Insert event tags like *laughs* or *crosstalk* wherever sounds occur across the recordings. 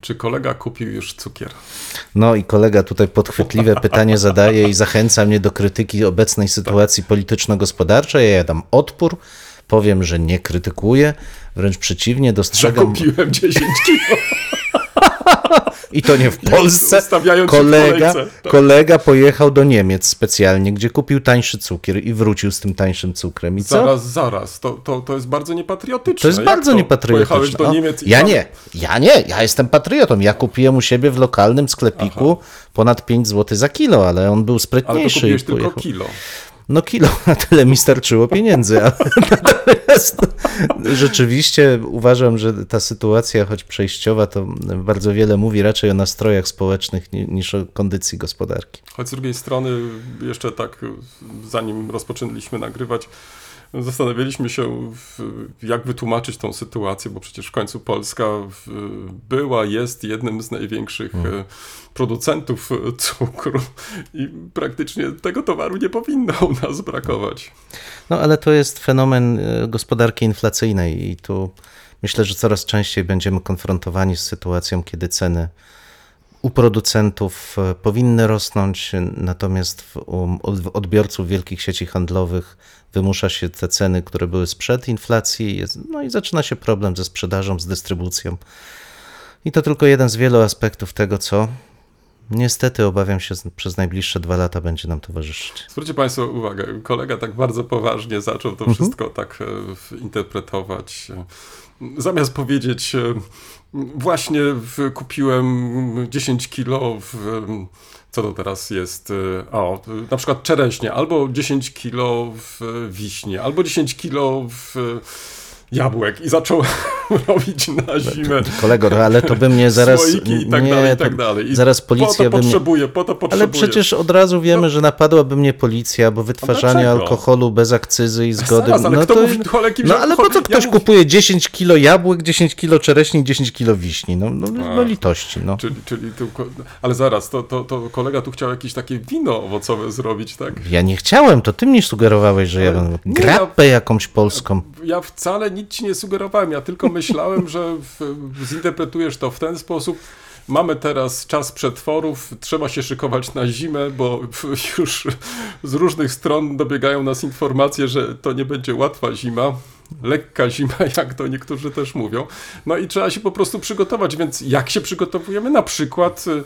Czy kolega kupił już cukier? No i kolega tutaj podchwytliwe pytanie zadaje i zachęca mnie do krytyki obecnej sytuacji polityczno-gospodarczej. Ja dam odpór, powiem, że nie krytykuję, wręcz przeciwnie, Że dostrzegam. kupiłem 10 kilo. *laughs* I to nie w Polsce. w Kolega, kolejce, tak. kolega pojechał do Niemiec specjalnie, gdzie kupił tańszy cukier i wrócił z tym tańszym cukrem. I co? Zaraz, zaraz. To, to, to jest bardzo niepatriotyczne. To jest Jak bardzo to? niepatriotyczne. Pojechałeś do O, Niemiec i ja tam- nie, ja nie, ja jestem patriotą. Ja kupiłem u siebie w lokalnym sklepiku ponad 5 zł za kilo, ale on był Ale to sprytniejszy. kupiłeś tylko kilo. No kilo, *laughs* na tyle mi starczyło pieniędzy, ale *laughs* natomiast rzeczywiście uważam, że ta sytuacja, choć przejściowa, to bardzo wiele mówi raczej o nastrojach społecznych ni- niż o kondycji gospodarki. Choć z drugiej strony, jeszcze tak, zanim rozpoczęliśmy nagrywać, zastanawialiśmy się, jak wytłumaczyć tą sytuację, bo przecież w końcu Polska była, jest jednym z największych e, producentów e, cukru i praktycznie tego towaru nie powinno u nas brakować. No ale to jest fenomen e, gospodarki inflacyjnej i tu myślę, że coraz częściej będziemy konfrontowani z sytuacją, kiedy ceny u producentów e, powinny rosnąć, natomiast u od- odbiorców wielkich sieci handlowych wymusza się te ceny, które były sprzed inflacji, no i zaczyna się problem ze sprzedażą, z dystrybucją. I to tylko jeden z wielu aspektów tego, co niestety obawiam się z- przez najbliższe dwa lata będzie nam towarzyszyć. Zwróćcie Państwo uwagę, kolega tak bardzo poważnie zaczął to wszystko tak e, interpretować. E, Zamiast powiedzieć, e, właśnie kupiłem 10 kilo w, co to teraz jest, o, na przykład czereśnie, albo 10 kilo w wiśnie, albo 10 kilo w jabłek i zaczął *laughs* robić na zimę Kolego, no, ale to by mnie *laughs* zaraz. słoiki i tak nie, dalej, i to tak dalej. I Zaraz po policja to by mnie. potrzebuje, po to potrzebuje. Ale przecież od razu wiemy, że napadłaby mnie policja, bo wytwarzanie alkoholu bez akcyzy i zgody. Zaraz, ale no, kto to, mówi no ale po co ktoś Ja kupuje 10 kilo jabłek, 10 kilo czereśni, 10 kilo wiśni? No, no, no litości. No. Czyli, czyli tu, ale zaraz, to, to, to kolega tu chciał jakieś takie wino owocowe zrobić, tak? Ja nie chciałem, to ty mi sugerowałeś, że ja nie, grappę jakąś polską. Ja wcale nic ci nie sugerowałem, ja tylko myślałem, że w, zinterpretujesz to w ten sposób. Mamy teraz czas przetworów, trzeba się szykować na zimę, bo *laughs* już z różnych stron dobiegają nas informacje, że to nie będzie łatwa zima, lekka zima, *laughs* jak to niektórzy też mówią. No i trzeba się po prostu przygotować, więc jak się przygotowujemy? Na przykład y,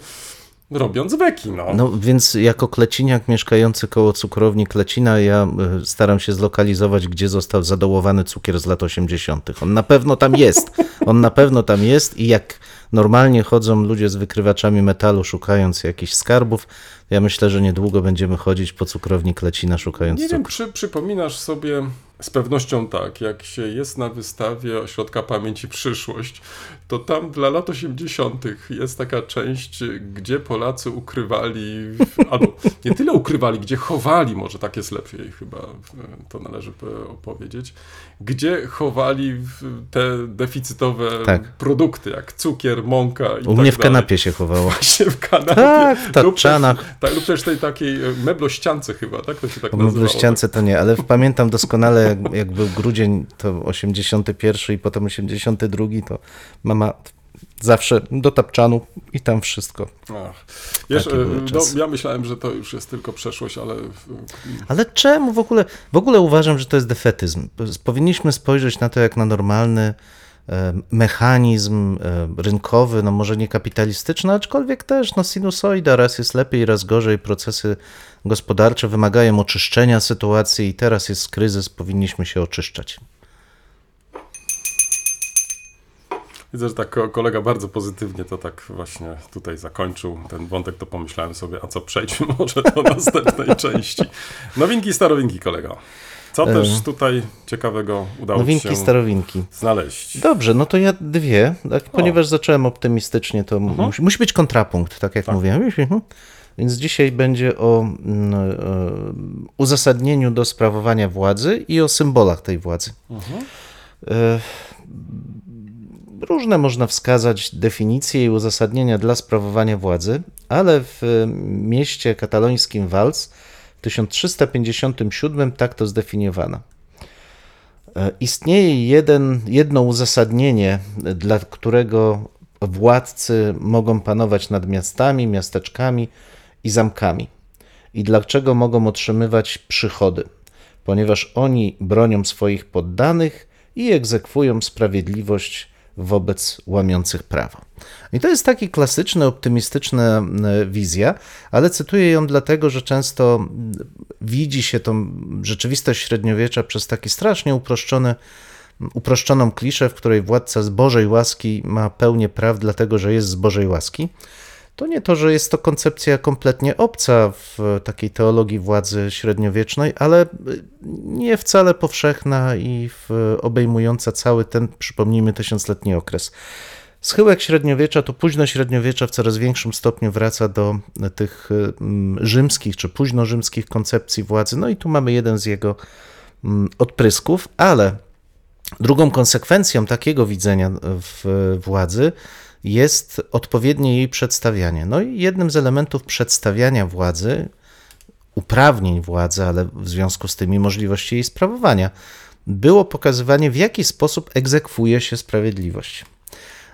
robiąc weki, no. No więc jako kleciniak mieszkający koło cukrowni Klecina, ja y, staram się zlokalizować, gdzie został zadołowany cukier z lat 80. On na pewno tam jest. On na pewno tam jest i jak normalnie chodzą ludzie z wykrywaczami metalu szukając jakichś skarbów, ja myślę, że niedługo będziemy chodzić po cukrowni Klecina szukając Nie wiem, cukru. czy przypominasz sobie z pewnością tak, jak się jest na wystawie Ośrodka Pamięci Przyszłość, to tam dla lat 80. jest taka część, gdzie Polacy ukrywali, albo nie tyle ukrywali, gdzie chowali, może tak jest lepiej chyba, e, to należy po- opowiedzieć, gdzie chowali te deficytowe Tak. produkty, jak cukier, mąka i U tak mnie w dalej. kanapie się chowało. *laughs* Właśnie w kanapie. Tak, w Lub też- tapczanach. Tak, lub też tej takiej e, meblościance chyba, tak? To się tak nazywało. ściance to nie, ale pamiętam doskonale, jak był grudzień, to 81 i potem 82, to mama zawsze do tapczanu i tam wszystko. Ach. Wiesz, e, no, ja myślałem, że to już jest tylko przeszłość, ale Ale czemu w ogóle? W ogóle uważam, że to jest defetyzm. Powinniśmy spojrzeć na to jak na normalny e, mechanizm e, rynkowy, no może nie kapitalistyczny, aczkolwiek też no sinusoida, raz jest lepiej, raz gorzej, procesy gospodarcze wymagają oczyszczenia sytuacji i teraz jest kryzys, powinniśmy się oczyszczać. Widzę, że tak ko- kolega bardzo pozytywnie to tak właśnie tutaj zakończył ten wątek, to pomyślałem sobie, a co przejdźmy *laughs* może do następnej *laughs* części. Nowinki, starowinki, kolego. Co E. też tutaj ciekawego udało Nowinki, się starowinki. znaleźć? Dobrze, no to ja dwie, tak, ponieważ zacząłem optymistycznie, to musi, musi być kontrapunkt, tak jak mówiłem. Mhm. Więc dzisiaj będzie o e, uzasadnieniu do sprawowania władzy i o symbolach tej władzy. E, Różne można wskazać definicje i uzasadnienia dla sprawowania władzy, ale w e, mieście katalońskim Wals w 1357 tak to zdefiniowano. E, Istnieje jeden, jedno uzasadnienie, e, dla którego władcy mogą panować nad miastami, miasteczkami i zamkami. I dlaczego mogą otrzymywać przychody? Ponieważ oni bronią swoich poddanych i egzekwują sprawiedliwość wobec łamiących prawo. I to jest taki klasyczny, optymistyczna wizja, ale cytuję ją dlatego, że często widzi się tą rzeczywistość średniowiecza przez taki strasznie uproszczony, uproszczoną kliszę, w której władca z Bożej łaski ma pełnię praw, dlatego że jest z Bożej łaski. To nie to, że jest to koncepcja kompletnie obca w takiej teologii władzy średniowiecznej, ale nie wcale powszechna i obejmująca cały ten, przypomnijmy, tysiącletni okres. Schyłek średniowiecza to późno średniowiecza w coraz większym stopniu wraca do tych mm, rzymskich czy późnorzymskich koncepcji władzy. No i tu mamy jeden z jego mm, odprysków, ale drugą konsekwencją takiego widzenia władzy jest odpowiednie jej przedstawianie. No i jednym z elementów przedstawiania władzy, uprawnień władzy, ale w związku z tymi możliwości jej sprawowania, było pokazywanie, w jaki sposób egzekwuje się sprawiedliwość.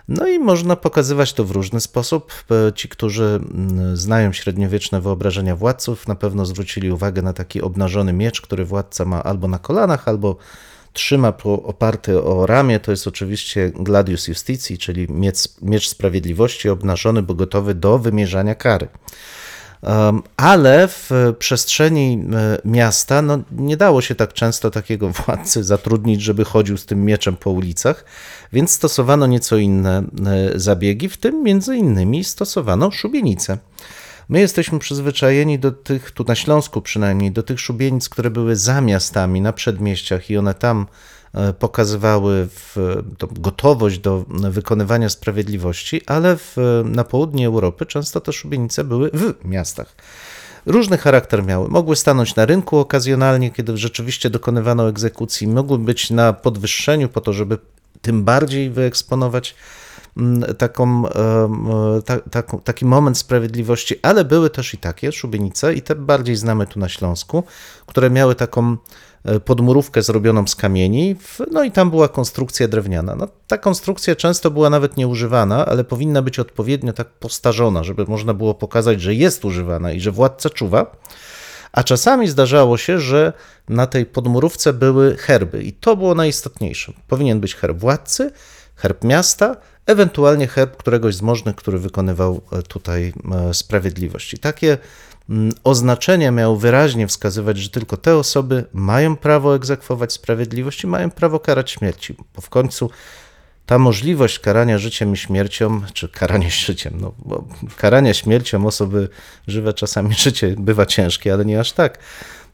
No i można pokazywać to w różny sposób. Ci, którzy mm, znają średniowieczne wyobrażenia władców, na pewno zwrócili uwagę na taki obnażony miecz, który władca ma albo na kolanach, albo trzyma oparty o ramię. To jest oczywiście gladius justitii, czyli miecz, miecz sprawiedliwości obnażony, bo gotowy do wymierzania kary. Um, Ale w przestrzeni e, miasta no, nie dało się tak często takiego *laughs* władcy zatrudnić, żeby chodził z tym mieczem po ulicach, więc stosowano nieco inne e, zabiegi, w tym między innymi stosowano szubienice. My jesteśmy przyzwyczajeni do tych, tu na Śląsku przynajmniej, do tych szubienic, które były za miastami, na przedmieściach i one tam e, pokazywały gotowość do wykonywania sprawiedliwości, ale w, na południe Europy często te szubienice były w miastach. Różny charakter miały. Mogły stanąć na rynku okazjonalnie, kiedy rzeczywiście dokonywano egzekucji, mogły być na podwyższeniu po to, żeby tym bardziej wyeksponować taką, em, ta, taką, taki moment sprawiedliwości, ale były też i takie szubienice, i te bardziej znamy tu na Śląsku, które miały taką e, podmurówkę zrobioną z kamieni, no i tam była konstrukcja drewniana. No, ta konstrukcja często była nawet nieużywana, ale powinna być odpowiednio tak postarzona, żeby można było pokazać, że jest używana i że władca czuwa. A czasami zdarzało się, że na tej podmurówce były herby i to było najistotniejsze. Powinien być herb władcy, herb miasta, ewentualnie herb któregoś z możnych, który wykonywał e, tutaj e, sprawiedliwość. I takie mm, oznaczenia miały wyraźnie wskazywać, że tylko te osoby mają prawo egzekwować sprawiedliwość i mają prawo karać śmierci, bo w końcu ta możliwość karania życiem i śmiercią, czy karania *laughs* życiem, no bo karania śmiercią osoby żywe czasami *laughs* życie bywa ciężkie, ale nie aż tak,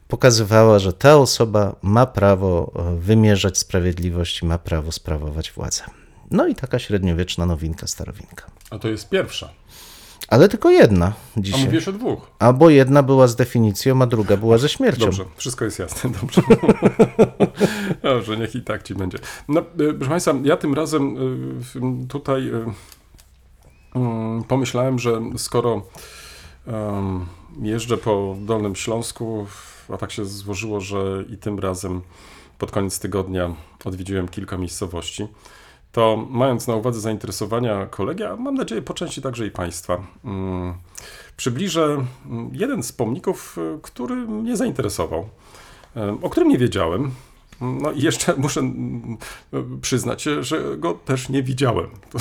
pokazywała, że ta osoba ma prawo e, wymierzać sprawiedliwość i ma prawo sprawować władzę. No i taka średniowieczna nowinka, starowinka. A to jest pierwsza. Ale tylko jedna A dzisiaj. mówisz o dwóch. Albo jedna była z definicją, a druga była ze śmiercią. Dobrze, wszystko jest jasne, dobrze. *laughs* dobrze, niech i tak ci będzie. No, e, proszę Państwa, ja tym razem w- tutaj e, mm, pomyślałem, że skoro jeżdżę po Dolnym Śląsku, a tak się złożyło, że i tym razem pod koniec tygodnia odwiedziłem kilka miejscowości, to mając na uwadze zainteresowania kolegi, a mam nadzieję po części także i Państwa, mm, przybliżę mm, jeden z pomników, y, który mnie zainteresował, y, o którym nie wiedziałem. No i jeszcze *laughs* muszę mm, y, przyznać, że go też nie widziałem. *laughs* To,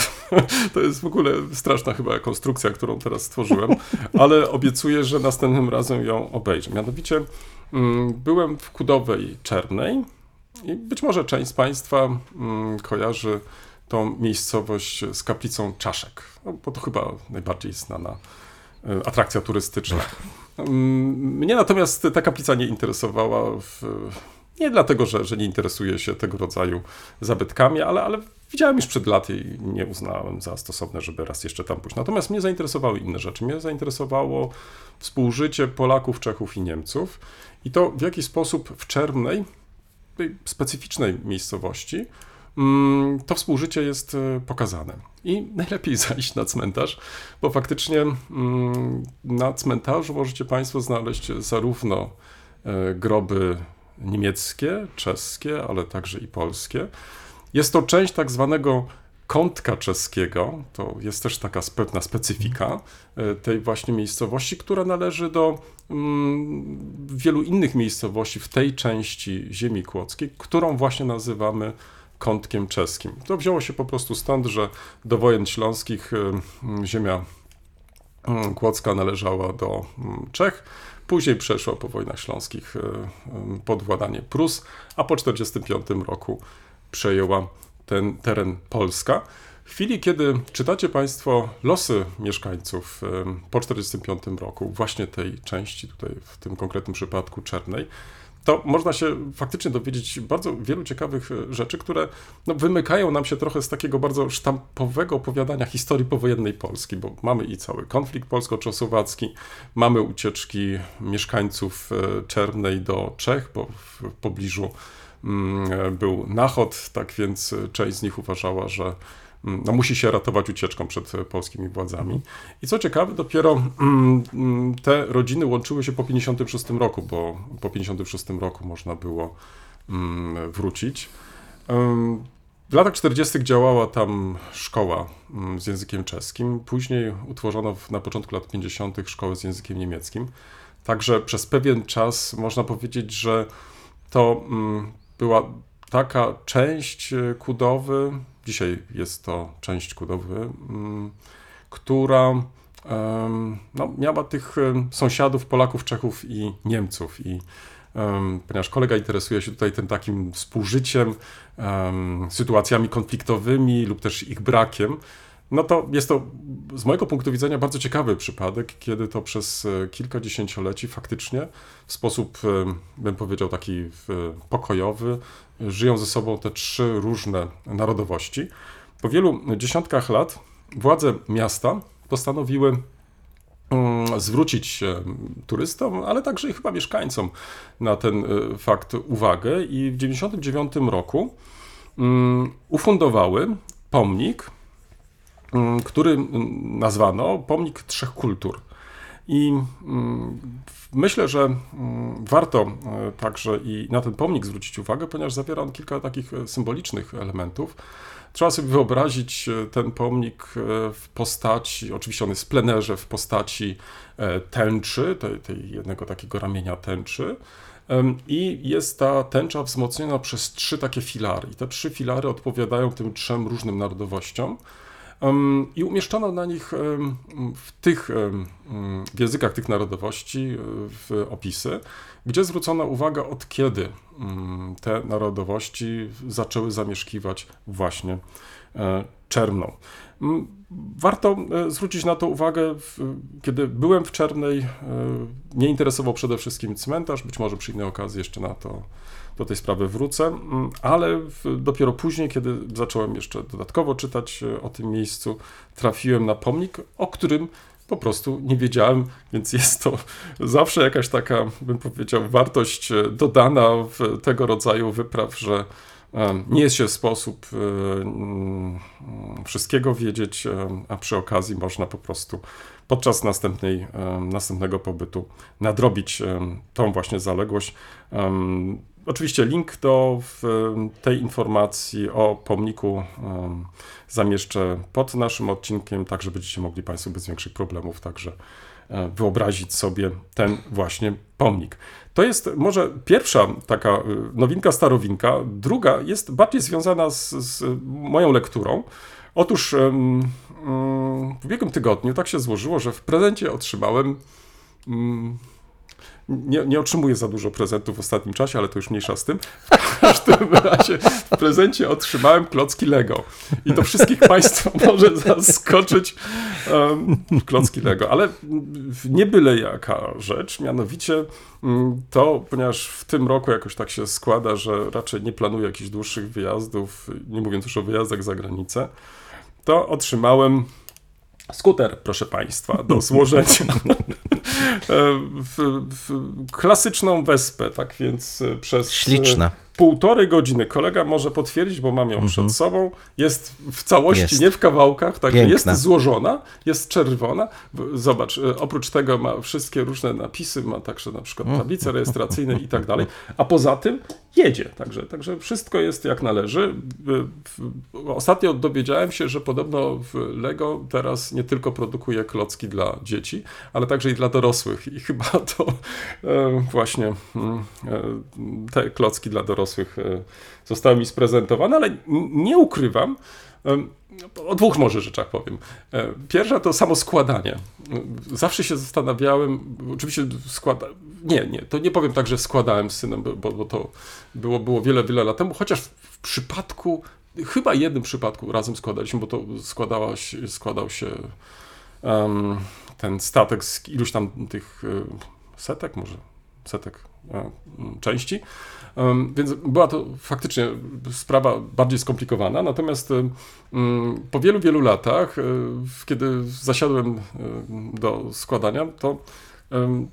to jest w ogóle straszna chyba konstrukcja, którą teraz stworzyłem, *laughs* ale obiecuję, że następnym razem ją obejrzę. Mianowicie mm, byłem w Kudowej Czernej i być może część z Państwa mm, kojarzy tą miejscowość z kaplicą Czaszek, no, bo to chyba najbardziej znana e, atrakcja turystyczna. Mm, Mnie natomiast ta kaplica nie interesowała. W, nie dlatego, że, że nie interesuje się tego rodzaju zabytkami, ale, ale widziałem już przed laty i nie uznałem za stosowne, żeby raz jeszcze tam pójść. Natomiast mnie zainteresowały inne rzeczy. Mnie zainteresowało współżycie Polaków, Czechów i Niemców i to w jaki sposób w Czernej, specyficznej miejscowości, mm, to współżycie jest e, pokazane. I najlepiej *laughs* zajść na cmentarz, bo faktycznie mm, na cmentarzu możecie Państwo znaleźć zarówno e, groby niemieckie, czeskie, ale także i polskie. Jest to część tak zwanego kątka czeskiego, to jest też taka pewna specyfika e, tej właśnie miejscowości, która należy do mm, wielu innych miejscowości w tej części ziemi kłodzkiej, którą właśnie nazywamy kątkiem czeskim. To wzięło się po prostu stąd, że do wojen śląskich e, ziemia kłodzka należała do Czech, później przeszła po wojnach śląskich e, pod władanie Prus, a po 1945 roku przejęła ten teren Polska. W chwili, kiedy czytacie Państwo losy mieszkańców po 1945 roku, właśnie tej części, tutaj w tym konkretnym przypadku Czernej, to można się faktycznie dowiedzieć bardzo wielu ciekawych e, rzeczy, które no, wymykają nam się trochę z takiego bardzo sztampowego opowiadania historii powojennej Polski, bo mamy i cały konflikt polsko-czechosłowacki, mamy ucieczki mieszkańców e, Czernej do Czech, bo w pobliżu był Nachod, tak więc e, część z nich uważała, że mm, no, musi się ratować ucieczką przed e, polskimi władzami. I co ciekawe, dopiero mm, mm, te rodziny łączyły się po 56 roku, bo po 56 roku można było mm, wrócić. W latach 40. działała tam szkoła mm, z językiem czeskim. Później utworzono na początku lat 50. szkołę z językiem niemieckim. Także przez pewien czas można powiedzieć, że to mm, była taka część e, Kudowy, dzisiaj jest to część Kudowy, mm, która no, miała tych em, sąsiadów Polaków, Czechów i Niemców. I ponieważ kolega interesuje się tutaj tym takim współżyciem, em, sytuacjami konfliktowymi lub też ich brakiem, no to jest to z mojego punktu widzenia bardzo ciekawy przypadek, kiedy to przez e, kilka dziesięcioleci faktycznie w sposób, e, bym powiedział, taki e, pokojowy, żyją ze sobą te trzy różne narodowości. Po wielu dziesiątkach lat władze miasta postanowiły mm, zwrócić turystom, ale także i chyba mieszkańcom na ten fakt uwagę i w 1999 roku mm, ufundowały pomnik, który mm, nazwano Pomnik Trzech Kultur. I mm, myślę, że mm, warto e, także i na ten pomnik zwrócić uwagę, ponieważ zawiera on kilka takich e, symbolicznych elementów. Trzeba sobie wyobrazić e, ten pomnik w postaci, oczywiście on jest w plenerze, w postaci tęczy, tej, tej jednego takiego ramienia tęczy. I jest ta tęcza wzmocniona przez trzy takie filary. I te trzy filary odpowiadają tym trzem różnym narodowościom. I umieszczono na nich w tych w językach tych narodowości e, w opisy, gdzie zwrócono uwagę, od kiedy te narodowości zaczęły zamieszkiwać właśnie e, Czerną. Mm, Warto e, zwrócić na to uwagę, kiedy byłem w Czernej, e, mnie interesował przede wszystkim cmentarz, być może przy innej okazji jeszcze na to, do tej sprawy wrócę, mm, ale dopiero później, kiedy zacząłem jeszcze dodatkowo czytać o tym miejscu, trafiłem na pomnik, o którym po prostu nie wiedziałem, więc jest to zawsze jakaś taka, bym powiedział, wartość dodana w tego rodzaju wypraw, że nie jest się w sposób e, mm, wszystkiego wiedzieć, a przy okazji można po prostu podczas następnej, następnego pobytu nadrobić tą właśnie zaległość. Oczywiście link do tej informacji o pomniku zamieszczę pod naszym odcinkiem, tak że będziecie mogli Państwo bez większych problemów także e, wyobrazić sobie ten właśnie pomnik. To jest może pierwsza taka y, nowinka, starowinka. Druga jest bardziej związana z, z moją lekturą. Otóż mm, w ubiegłym tygodniu tak się złożyło, że w prezencie otrzymałem mm, nie, nie otrzymuję za dużo prezentów w ostatnim czasie, ale to już mniejsza z tym. W każdym *laughs* razie w prezencie otrzymałem klocki Lego. I to wszystkich *laughs* Państwa może zaskoczyć um, klocki Lego. Ale nie byle jaka rzecz, mianowicie mm, to, ponieważ w tym roku jakoś tak się składa, że raczej nie planuję jakichś dłuższych wyjazdów, nie mówiąc już o wyjazdach za granicę, to skuter, proszę Państwa, do *laughs* złożenia. w, w klasyczną wespę, tak więc e, przez Śliczna. Półtorej godziny kolega może potwierdzić, bo mam ją Mhm. przed sobą. Jest w całości, Jest. nie w kawałkach, także jest złożona, jest czerwona. Zobacz, e, oprócz tego ma wszystkie różne napisy, ma także na przykład Mhm. tablice rejestracyjne i tak dalej, a poza tym jedzie, także, także wszystko jest jak należy. W- Ostatnio dowiedziałem się, że podobno w Lego teraz nie tylko produkuje klocki dla dzieci, ale także i dla dorosłych i chyba to e, właśnie mm, e, te klocki dla dorosłych e, zostały mi sprezentowane, ale nie ukrywam, o dwóch może rzeczach powiem. E, Pierwsza to samo składanie. Zawsze się zastanawiałem, oczywiście składa... Nie, nie, to nie powiem tak, że składałem z synem, bo, bo to było, było wiele, wiele lat temu, chociaż w, przypadku, chyba jednym przypadku razem składaliśmy, bo to się, składał się em, ten statek z iluś tam tych e, setek, może setek e, części. Więc była to faktycznie sprawa bardziej skomplikowana. Natomiast po wielu, wielu latach, e, kiedy zasiadłem do składania, to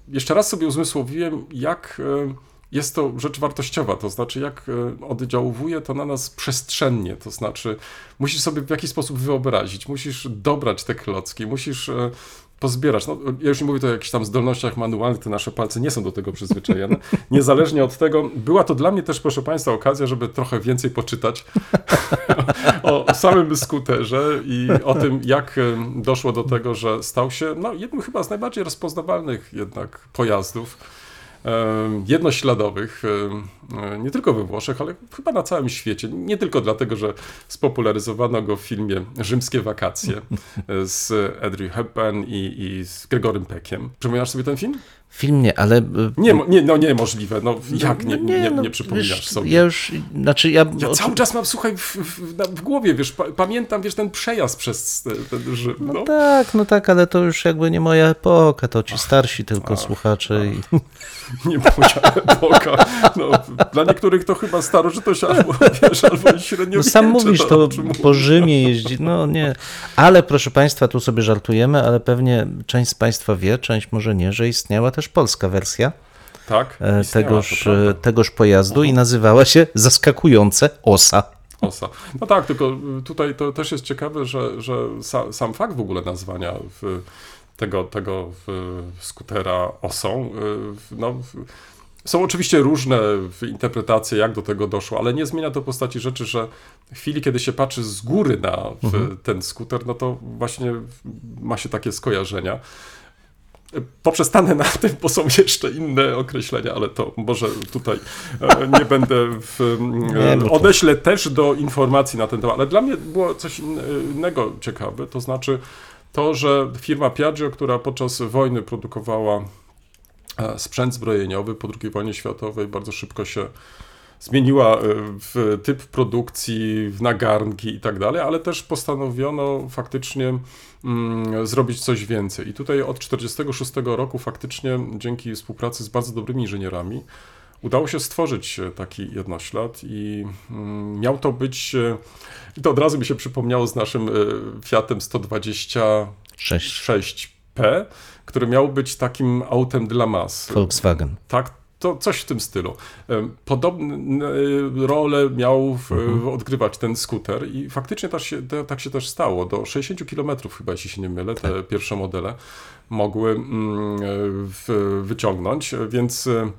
jeszcze raz sobie uzmysłowiłem, jak e, jest to rzecz wartościowa, to znaczy jak e, oddziałuje to na nas przestrzennie, to znaczy musisz sobie w jakiś sposób wyobrazić, musisz dobrać te klocki, musisz pozbierać. No, ja już nie mówię tu o jakichś tam zdolnościach manualnych, te nasze palce nie są do tego przyzwyczajone. *laughs* Niezależnie od tego, była to dla mnie też, proszę Państwa, okazja, żeby trochę więcej poczytać *laughs* o samym skuterze i o tym, jak doszło do tego, że stał się no, jednym chyba z najbardziej rozpoznawalnych jednak pojazdów jednośladowych, e, nie tylko we Włoszech, ale chyba na całym świecie. Nie tylko dlatego, że spopularyzowano go w filmie Rzymskie wakacje *laughs* z Audrey Hepburn i, i z Gregorym Peckiem. Przypominasz sobie ten film? Film nie, ale... y, Nie, nie, no niemożliwe. No, jak nie, nie, nie, no, przypominasz wiesz, sobie? Ja już, znaczy ja... Ja cały czas mam, słuchaj, w, w, w głowie, wiesz, pa, pamiętam, wiesz, ten przejazd przez ten, ten Rzym, no. No tak, no tak, ale to już jakby nie moja epoka, to ci starsi tylko słuchacze. I... *laughs* Nie moja epoka. No, dla niektórych to chyba starożytność albo, wiesz, albo średnio No sam mówisz, to po Rzymie jeździ, no nie. Ale proszę Państwa, tu sobie żartujemy, ale pewnie część z Państwa wie, część może nie, że istniała też polska wersja Tak, e, istniała, tegoż, e, tegoż pojazdu i nazywała się Zaskakujące Osa. Osa. No tak, tylko tutaj to też jest ciekawe, że, że sa, sam fakt w ogóle nazwania w, tego, tego w, skutera osą, w- no, są oczywiście różne interpretacje, jak do tego doszło, ale nie zmienia to postaci rzeczy, że w chwili, kiedy się patrzy z góry na w, ten skuter, no to właśnie ma się takie skojarzenia. Poprzestanę na tym, bo są jeszcze inne określenia, ale to może tutaj e, nie będę w, Nie, e, odeślę też do informacji na ten temat, ale dla mnie było coś in- innego ciekawe, to znaczy to, że firma Piaggio, która podczas wojny produkowała e, sprzęt zbrojeniowy po II wojnie światowej, bardzo szybko się zmieniła e, w typ produkcji, w nagarnki i tak dalej, ale też postanowiono faktycznie mm, zrobić coś więcej. I tutaj od 1946 roku faktycznie dzięki współpracy z bardzo dobrymi inżynierami udało się stworzyć taki jednoślad i mm, miał to być, e, i to od razu mi się przypomniało z naszym e, Fiatem 126 Sześć. P, który miał być takim autem dla mas. Volkswagen. Tak, to coś w tym stylu. Podobne e, role miał w, w odgrywać ten skuter i faktycznie tak się, tak się też stało. Do 60 km chyba, jeśli się nie mylę, te pierwsze modele mogły mm, e, wyciągnąć, więc e,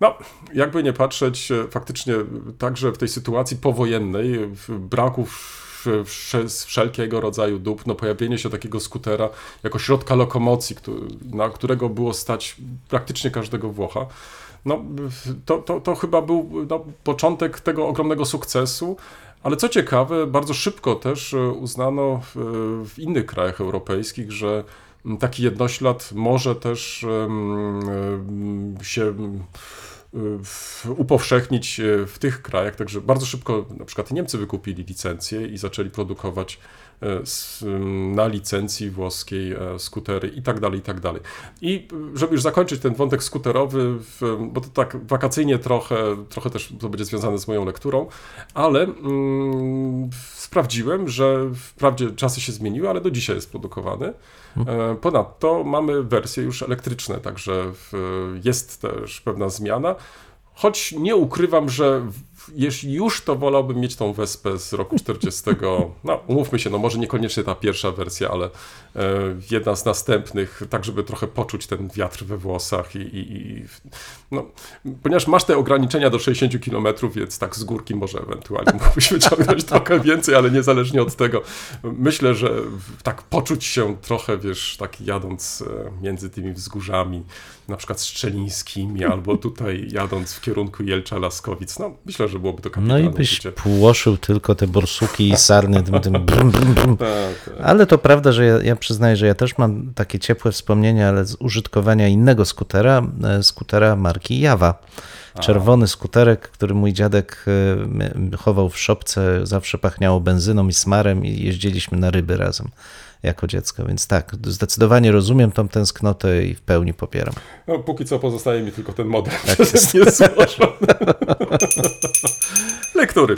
no, jakby nie patrzeć, faktycznie także w tej sytuacji powojennej, w braku w- wsze- wszelkiego rodzaju dóbr, no pojawienie się takiego skutera jako środka lokomocji, na którego było stać praktycznie każdego Włocha, no, to, to, to chyba był no, początek tego ogromnego sukcesu, ale co ciekawe, bardzo szybko też e, uznano w, w innych krajach europejskich, że taki jednoślad może też em, się w- upowszechnić e, w tych krajach, także bardzo szybko na przykład Niemcy wykupili licencję i zaczęli produkować e, na licencji włoskiej e, skutery i tak dalej, i tak dalej. I e, żeby już zakończyć ten wątek skuterowy, bo to tak wakacyjnie trochę, trochę też to będzie związane z moją lekturą, ale mm, sprawdziłem, że wprawdzie czasy się zmieniły, ale do dzisiaj jest produkowany. E, Ponadto mamy wersje już elektryczne, także jest też pewna zmiana. Choć nie ukrywam, że jeśli już, to wolałbym mieć tą Wespę z roku 40. *laughs* No, umówmy się, no może niekoniecznie ta pierwsza wersja, ale e, jedna z następnych, tak żeby trochę poczuć ten wiatr we włosach i, i, i no, ponieważ masz te ograniczenia do 60 km, więc tak z górki może ewentualnie *laughs* mógłbyś wyciągnąć trochę więcej, ale niezależnie od tego, myślę, że tak poczuć się trochę, wiesz, tak jadąc e, między tymi wzgórzami, na przykład strzelińskimi, albo tutaj jadąc w kierunku Jelcza Laskowic, no myślę, że byłoby to No kapitalne i byś uczucie. płoszył tylko te borsuki i sarny tym, tym brum, brum, brum. *laughs* Tak, tak. Ale to prawda, że ja, ja przyznaję, że ja też mam takie ciepłe wspomnienia, ale z użytkowania innego skutera, e, skutera marki Jawa. Czerwony skuterek, który mój dziadek e, chował w szopce, zawsze pachniało benzyną i smarem i jeździliśmy na ryby razem jako dziecko, więc tak, zdecydowanie rozumiem tą tęsknotę i w pełni popieram. No, póki co pozostaje mi tylko ten model Tak jest. mnie złożony. *laughs* Lektury.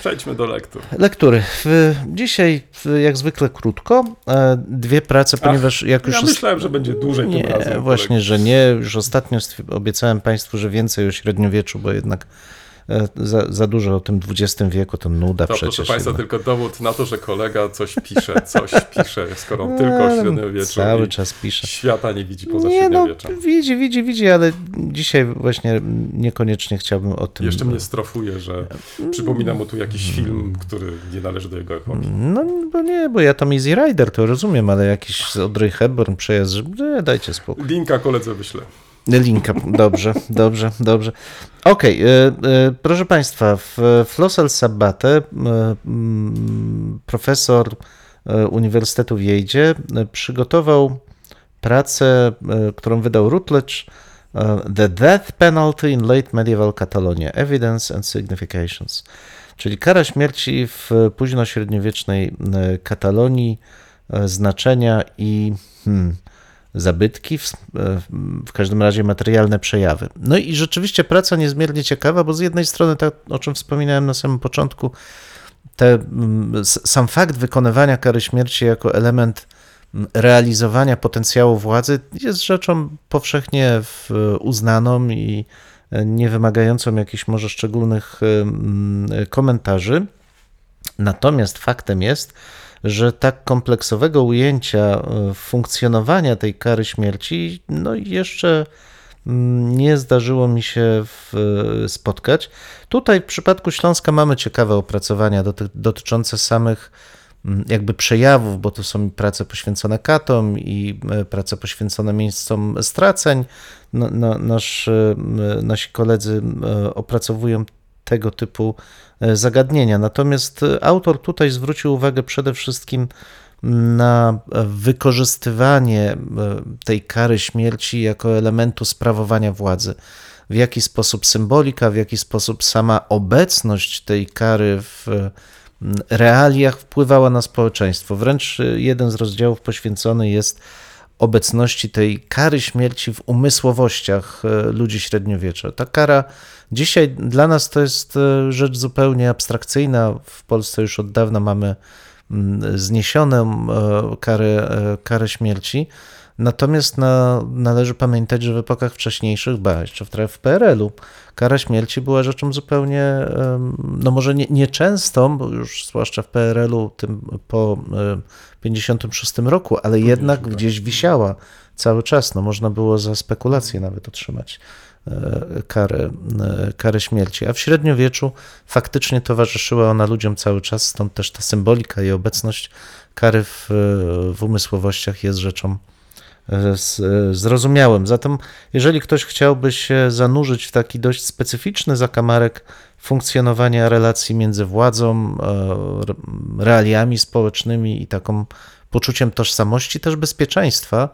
Przejdźmy do lektur. Lektury. Dzisiaj, jak zwykle, krótko. E, Dwie prace, ponieważ jak już. Ja myślałem, że będzie dłużej tym Nie, razem. właśnie, że nie. Już ostatnio obiecałem Państwu, że więcej o średniowieczu, bo jednak za, za dużo o tym XX wieku to nuda To przecież. proszę Państwa, jednak. tylko dowód na to, że kolega coś pisze, coś *laughs* pisze, skoro on tylko o średniowieczu Cały czas pisze. świata nie widzi poza Nie no, średniowieczem. widzi, widzi, widzi, ale dzisiaj właśnie niekoniecznie chciałbym o tym. Jeszcze mnie strofuje, że przypomina mu tu jakiś film, który nie należy do jego epoki. No, bo nie, bo ja to Easy Rider, to rozumiem, ale jakiś z Audrey Hepburn przejazd, że dajcie spokój. Linka koledze wyślę. Linka, dobrze, dobrze, dobrze. Okej, e, e, proszę Państwa, w Flossel Sabbate e, mm, profesor Uniwersytetu w Jejdzie przygotował pracę, którą wydał Rutledge, The Death Penalty in Late Medieval Catalonia, Evidence and Significations, czyli kara śmierci w późnośredniowiecznej Katalonii, znaczenia i hmm, zabytki, w, w każdym razie materialne przejawy. No i rzeczywiście praca niezmiernie ciekawa, bo z jednej strony, tak o czym wspominałem na samym początku, te, mm, sam fakt wykonywania kary śmierci jako element mm, realizowania potencjału władzy jest rzeczą powszechnie uznaną i e, nie wymagającą jakichś może szczególnych em, komentarzy. Natomiast faktem jest, że tak kompleksowego ujęcia e, funkcjonowania tej kary śmierci, no jeszcze mm, nie zdarzyło mi się w, spotkać. Tutaj w przypadku Śląska mamy ciekawe opracowania doty, dotyczące samych mm, jakby przejawów, bo to są prace poświęcone katom i e, prace poświęcone miejscom straceń. No, no, nasz, e, nasi koledzy e, opracowują tego typu e, zagadnienia. Natomiast e, autor tutaj zwrócił uwagę przede wszystkim na e, wykorzystywanie e, tej kary śmierci jako elementu sprawowania władzy. W jaki sposób symbolika, w jaki sposób sama obecność tej kary w realiach wpływała na społeczeństwo. Wręcz e, jeden z rozdziałów poświęcony jest obecności tej kary śmierci w umysłowościach e, ludzi średniowiecza. Ta kara dzisiaj dla nas to jest e, rzecz zupełnie abstrakcyjna. W Polsce już od dawna mamy mm, zniesioną e, karę, e, karę śmierci. Natomiast na, należy pamiętać, że w epokach wcześniejszych, ba, jeszcze w, PRL-u, kara śmierci była rzeczą zupełnie, no może nie, nieczęstą, bo już zwłaszcza w PRL-u tym po e, 56 roku, ale jednak gdzieś wisiała cały czas. No można było za spekulacje nawet otrzymać karę, e, karę śmierci. A w średniowieczu faktycznie towarzyszyła ona ludziom cały czas, stąd też ta symbolika i obecność kary w, w umysłowościach jest rzeczą e, e, zrozumiałym. Zatem, jeżeli ktoś chciałby się zanurzyć w taki dość specyficzny zakamarek funkcjonowania relacji między władzą, e, re- realiami społecznymi i taką poczuciem tożsamości, też bezpieczeństwa,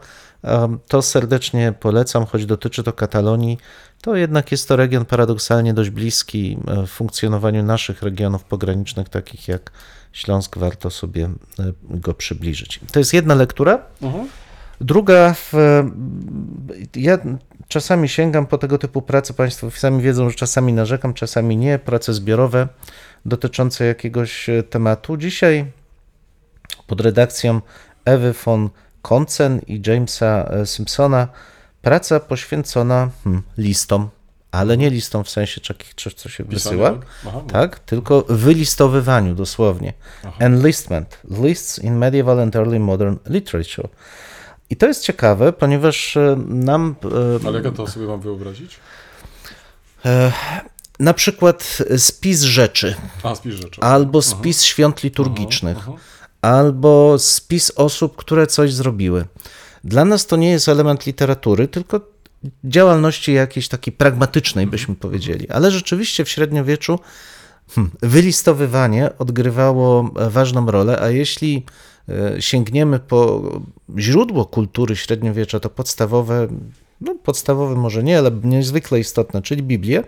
to serdecznie polecam, choć dotyczy to Katalonii. To jednak jest to region paradoksalnie dość bliski funkcjonowaniu naszych regionów pogranicznych, takich jak Śląsk. Warto sobie go przybliżyć. To jest jedna lektura. Druga, w, ja czasami sięgam po tego typu prace, Państwo sami wiedzą, że czasami narzekam, czasami nie, prace zbiorowe dotyczące jakiegoś e, tematu. Dzisiaj pod redakcją Ewy von Koncen i Jamesa e, Simpsona praca poświęcona hmm, listom, ale nie listom w sensie takich, co się wysyła, Aha, no. tak, tylko wylistowywaniu dosłownie. Enlistment, lists in medieval and early modern literature. I to jest ciekawe, ponieważ e, nam e, Ale jak ja to sobie mam wyobrazić? na przykład spis rzeczy, A, spisz rzeczy. albo spis świąt liturgicznych, albo spis osób, które coś zrobiły. Dla nas to nie jest element literatury, tylko działalności jakiejś takiej pragmatycznej, byśmy powiedzieli. Ale rzeczywiście w średniowieczu hmm, wylistowywanie odgrywało e, ważną rolę, a jeśli e, sięgniemy po źródło kultury średniowiecza, to podstawowe, no podstawowe może nie, ale niezwykle istotne, czyli Biblię,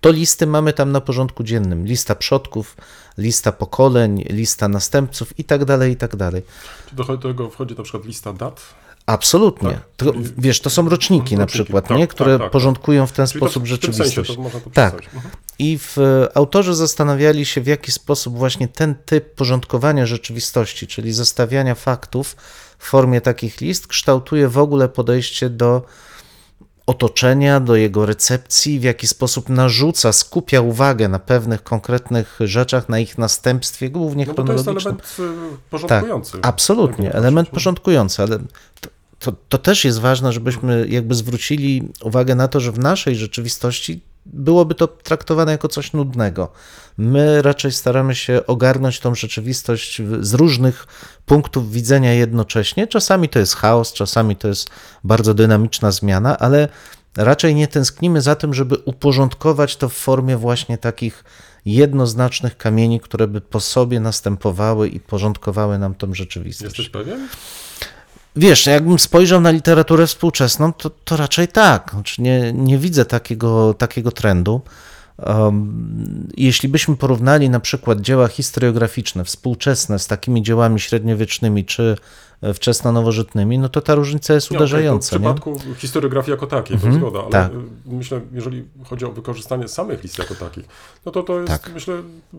to listy mamy tam na porządku dziennym. Lista przodków, lista pokoleń, lista następców i tak dalej, i tak dalej. Czy do tego wchodzi na przykład lista dat? Absolutnie. Tak. To, wiesz, to są roczniki na Roczniki, przykład, tak, nie? tak, które tak, tak. porządkują w ten Czyli to sposób w, w rzeczywistość. sensie to można to Tak. Mhm. I w, e, autorzy zastanawiali się, w jaki sposób właśnie ten typ porządkowania rzeczywistości, czyli zestawiania faktów w formie takich list, kształtuje w ogóle podejście do otoczenia, do jego recepcji, w jaki sposób narzuca, skupia uwagę na pewnych konkretnych rzeczach, na ich następstwie, głównie No bo to jest chronologicznym. element y, porządkujący. Tak, absolutnie, Jakby element patrzeć, porządkujący, ale to, to, to też jest ważne, żebyśmy jakby zwrócili uwagę na to, że w naszej rzeczywistości byłoby to traktowane jako coś nudnego. My raczej staramy się ogarnąć tą rzeczywistość z różnych punktów widzenia jednocześnie. Czasami to jest chaos, czasami to jest bardzo dynamiczna zmiana, ale raczej nie tęsknimy za tym, żeby uporządkować to w formie właśnie takich jednoznacznych kamieni, które by po sobie następowały i porządkowały nam tą rzeczywistość. Jesteś pewien? Wiesz, jakbym spojrzał na literaturę współczesną, to, to raczej tak. Znaczy nie, nie widzę takiego, takiego trendu. Um, jeśli byśmy porównali na przykład dzieła historiograficzne współczesne z takimi dziełami średniowiecznymi czy wczesno-nowożytnymi, no to ta różnica jest Nie, uderzająca. w nie? przypadku historiografii jako takiej, Mhm, to zgoda, ale tak. y, myślę, jeżeli chodzi o wykorzystanie samych list jako takich, no to to jest, Tak. myślę,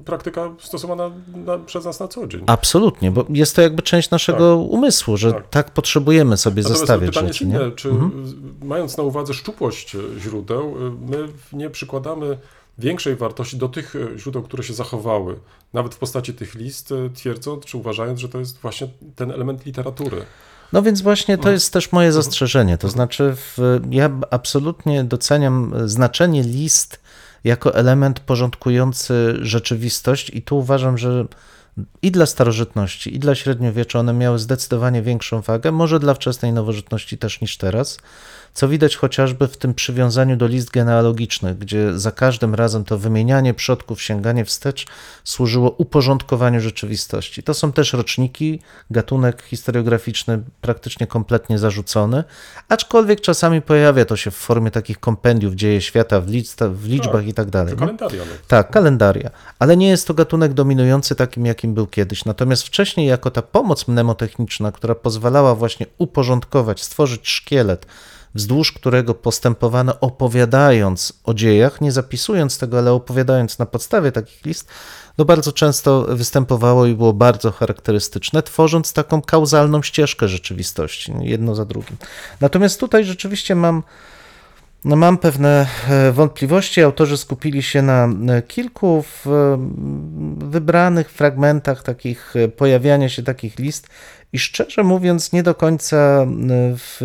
praktyka stosowana na, przez nas na co dzień. Absolutnie, bo jest to jakby część naszego umysłu, że tak, Tak. potrzebujemy sobie Natomiast zestawiać pytanie rzeczy. inne, czy y, mając na uwadze szczupłość źródeł, y, my nie przykładamy większej wartości do tych y, źródeł, które się zachowały, nawet w postaci tych list, y, twierdząc, czy uważając, że to jest właśnie ten element literatury. No więc właśnie to jest też moje zastrzeżenie. To znaczy, w, ja absolutnie doceniam znaczenie list jako element porządkujący rzeczywistość, i tu uważam, że i dla starożytności, i dla średniowiecza one miały zdecydowanie większą wagę, może dla wczesnej nowożytności też niż teraz. Co widać chociażby w tym przywiązaniu do list genealogicznych, gdzie za każdym razem to wymienianie przodków, sięganie wstecz służyło uporządkowaniu rzeczywistości. To są też roczniki, gatunek historiograficzny praktycznie kompletnie zarzucony, aczkolwiek czasami pojawia to się w formie takich kompendiów dzieje świata w, w liczbach Tak, i tak dalej. Kalendaria. No. Tak, kalendaria. Ale nie jest to gatunek dominujący takim, jakim był kiedyś. Natomiast wcześniej, jako ta pomoc mnemotechniczna, która pozwalała właśnie uporządkować, stworzyć szkielet, wzdłuż którego postępowano opowiadając o dziejach, nie zapisując tego, ale opowiadając na podstawie takich list, no bardzo często występowało i było bardzo charakterystyczne, tworząc taką kauzalną ścieżkę rzeczywistości, jedno za drugim. Natomiast tutaj rzeczywiście mam no mam pewne e, wątpliwości. Autorzy skupili się na e, kilku wybranych fragmentach takich e, pojawiania się takich list i szczerze mówiąc nie do końca e, w,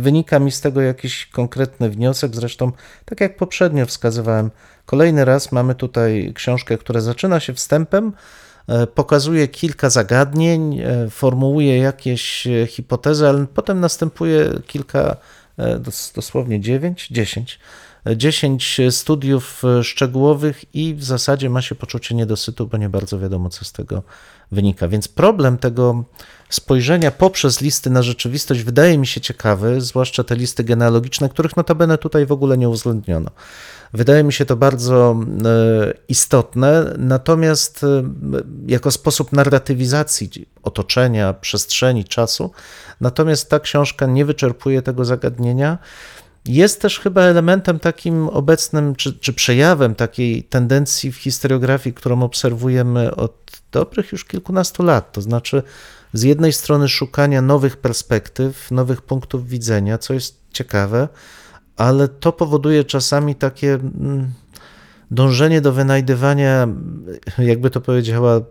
wynika mi z tego jakiś konkretny wniosek. Zresztą, tak jak poprzednio wskazywałem, kolejny raz mamy tutaj książkę, która zaczyna się wstępem, e, pokazuje kilka zagadnień, e, formułuje jakieś hipotezy, ale potem następuje kilka dos- dosłownie 9, 10 10 studiów e, szczegółowych i w zasadzie ma się poczucie niedosytu, bo nie bardzo wiadomo, co z tego wynika. Więc problem tego spojrzenia poprzez listy na rzeczywistość wydaje mi się ciekawy, zwłaszcza te listy genealogiczne, których notabene tutaj w ogóle nie uwzględniono. Wydaje mi się to bardzo e, istotne, natomiast e, jako sposób narratywizacji otoczenia, przestrzeni, czasu, natomiast ta książka nie wyczerpuje tego zagadnienia. Jest też chyba elementem takim obecnym, czy, czy przejawem takiej tendencji w historiografii, którą obserwujemy od dobrych już kilkunastu lat. To znaczy, z jednej strony szukania nowych perspektyw, nowych punktów widzenia, co jest ciekawe, ale to powoduje czasami takie mm, dążenie do wynajdywania, jakby to powiedziała e,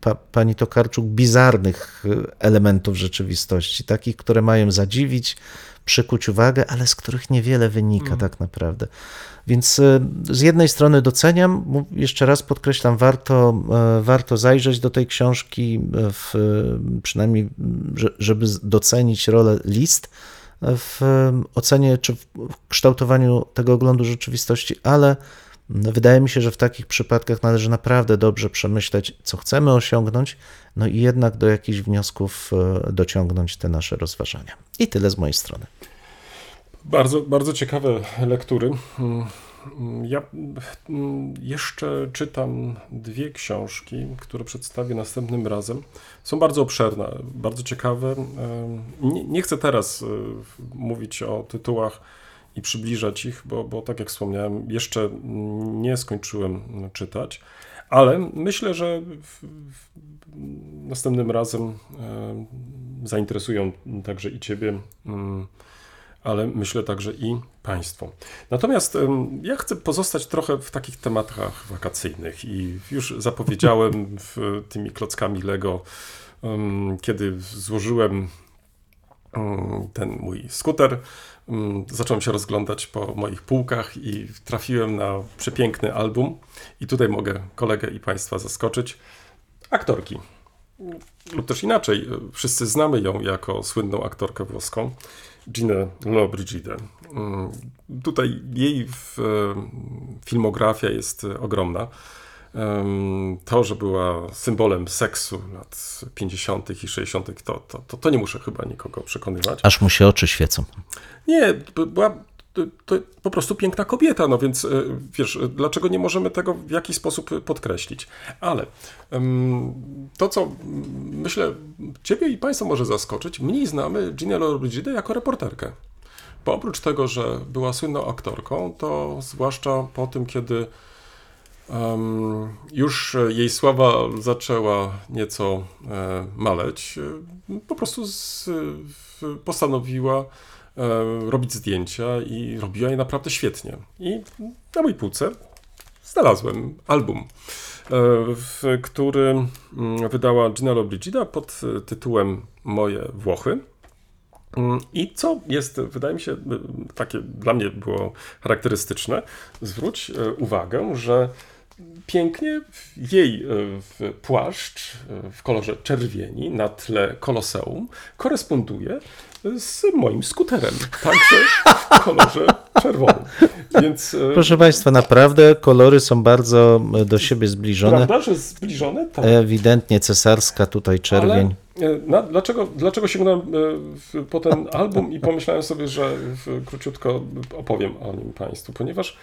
pa, pani Tokarczuk, bizarnych elementów rzeczywistości, takich, które mają zadziwić, przykuć uwagę, ale z których niewiele wynika Mm. tak naprawdę. Więc e, z jednej strony doceniam, jeszcze raz podkreślam, warto, e, warto zajrzeć do tej książki, w, przynajmniej, żeby docenić rolę list w ocenie czy w kształtowaniu tego oglądu rzeczywistości, ale wydaje mi się, że w takich przypadkach należy naprawdę dobrze przemyśleć, co chcemy osiągnąć, no i jednak do jakichś wniosków e, dociągnąć te nasze rozważania. I tyle z mojej strony. Bardzo, bardzo ciekawe lektury. Mm, Ja mm, jeszcze czytam dwie książki, które przedstawię następnym razem. Są bardzo obszerne, bardzo ciekawe. Nie, nie chcę teraz e, mówić o tytułach i przybliżać ich, bo, bo tak jak wspomniałem, jeszcze mm, nie skończyłem czytać, ale myślę, że w, w, następnym razem zainteresują także i Ciebie. Ale myślę także i Państwo. Natomiast ja chcę pozostać trochę w takich tematach wakacyjnych i już zapowiedziałem tymi klockami Lego, kiedy złożyłem em, ten mój skuter, em, zacząłem się rozglądać po moich półkach i trafiłem na przepiękny album i tutaj mogę kolegę i Państwa zaskoczyć. Aktorki. Lub też inaczej, wszyscy znamy ją jako słynną aktorkę włoską, Ginę Lollobrigida. Mm, Tutaj jej filmografia jest ogromna. Em, To, że była symbolem seksu lat 50. i 60., to, to, to, to nie muszę chyba nikogo przekonywać. Aż mu się oczy świecą. Nie, była to, po prostu piękna kobieta, no więc e, wiesz, dlaczego nie możemy tego w jakiś sposób podkreślić? Ale to, co myślę, ciebie i państwa może zaskoczyć, mniej znamy Ginę Lollobrigidę jako reporterkę. Bo oprócz tego, że była słynną aktorką, to zwłaszcza po tym, kiedy em, już jej sława zaczęła nieco e, maleć, e, po prostu z, postanowiła robić zdjęcia i robiła je naprawdę świetnie. I na mojej półce znalazłem album, e, w który mm, wydała Gina Lollobrigida pod e, tytułem Moje Włochy. Mm, I co jest, wydaje mi się, takie dla mnie było charakterystyczne, zwróć e, uwagę, że pięknie jej e, płaszcz e, w kolorze czerwieni na tle koloseum koresponduje z moim skuterem, także w kolorze czerwonym. Więc e, Proszę Państwa, naprawdę kolory są bardzo e, do siebie zbliżone. prawda, że zbliżone? Tak. Ewidentnie cesarska tutaj czerwień. Ale, e, na, dlaczego, dlaczego sięgnąłem po ten album i pomyślałem sobie, że króciutko opowiem o nim Państwu, ponieważ